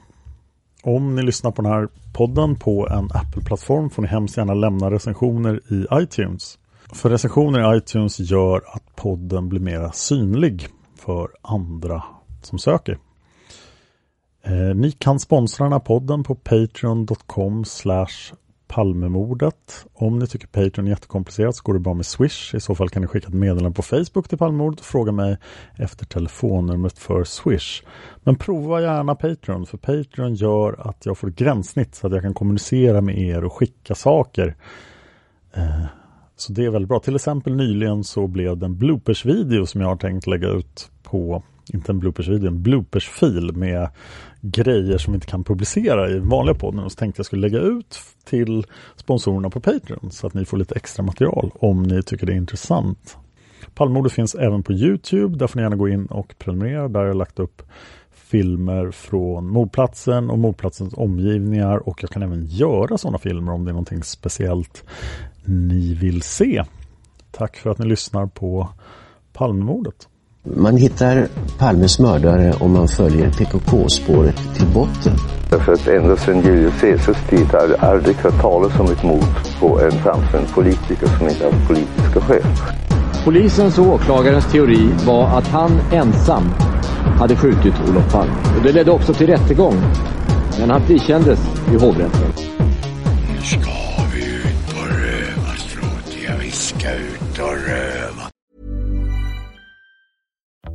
[SPEAKER 2] Om ni lyssnar på den här podden på en Apple-plattform får ni hemskt gärna lämna recensioner i iTunes. För recensioner i iTunes gör att podden blir mer synlig för andra som söker. Eh, ni kan sponsra den här podden på patreon.com Palmemordet. Om ni tycker Patreon är jättekomplicerat så går det bra med Swish. I så fall kan ni skicka ett meddelande på Facebook till Palmemordet och fråga mig efter telefonnumret för Swish. Men prova gärna Patreon för Patreon gör att jag får gränssnitt så att jag kan kommunicera med er och skicka saker. Eh, så det är väldigt bra. Till exempel nyligen så blev det en bloopers-video som jag har tänkt lägga ut på inte en bloopersvideo, en bloopersfil med grejer som vi inte kan publicera i vanliga podden. Och så tänkte jag skulle lägga ut till sponsorerna på Patreon så att ni får lite extra material om ni tycker det är intressant. Palmordet finns även på Youtube. Där får ni gärna gå in och prenumerera. Där har jag lagt upp filmer från mordplatsen och mordplatsens omgivningar och jag kan även göra sådana filmer om det är någonting speciellt ni vill se. Tack för att ni lyssnar på Palmemordet.
[SPEAKER 4] Man hittar Palmes mördare om man följer PKK-spåret till botten.
[SPEAKER 5] Därför att ända sedan Julius Caesars tid har det aldrig hört talas om ett mord på en framstående politiker som inte haft politiska skäl.
[SPEAKER 6] Polisens och åklagarens teori var att han ensam hade skjutit Olof Palme. Och det ledde också till rättegång. Men han frikändes i hovrätten.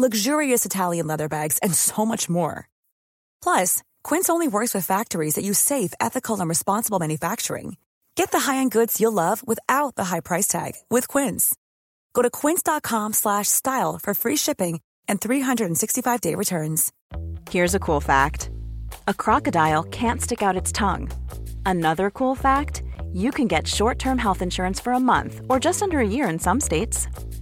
[SPEAKER 7] luxurious Italian leather bags, and so much more. Plus, Quince only works with factories that use safe, ethical, and responsible manufacturing. Get the high-end goods you'll love without the high price tag with Quince. Go to quince.com/style for free shipping and 365-day returns.
[SPEAKER 8] Here's a cool fact. A crocodile can't stick out its tongue. Another cool fact, you can get short-term health insurance for a month or just under a year in some states.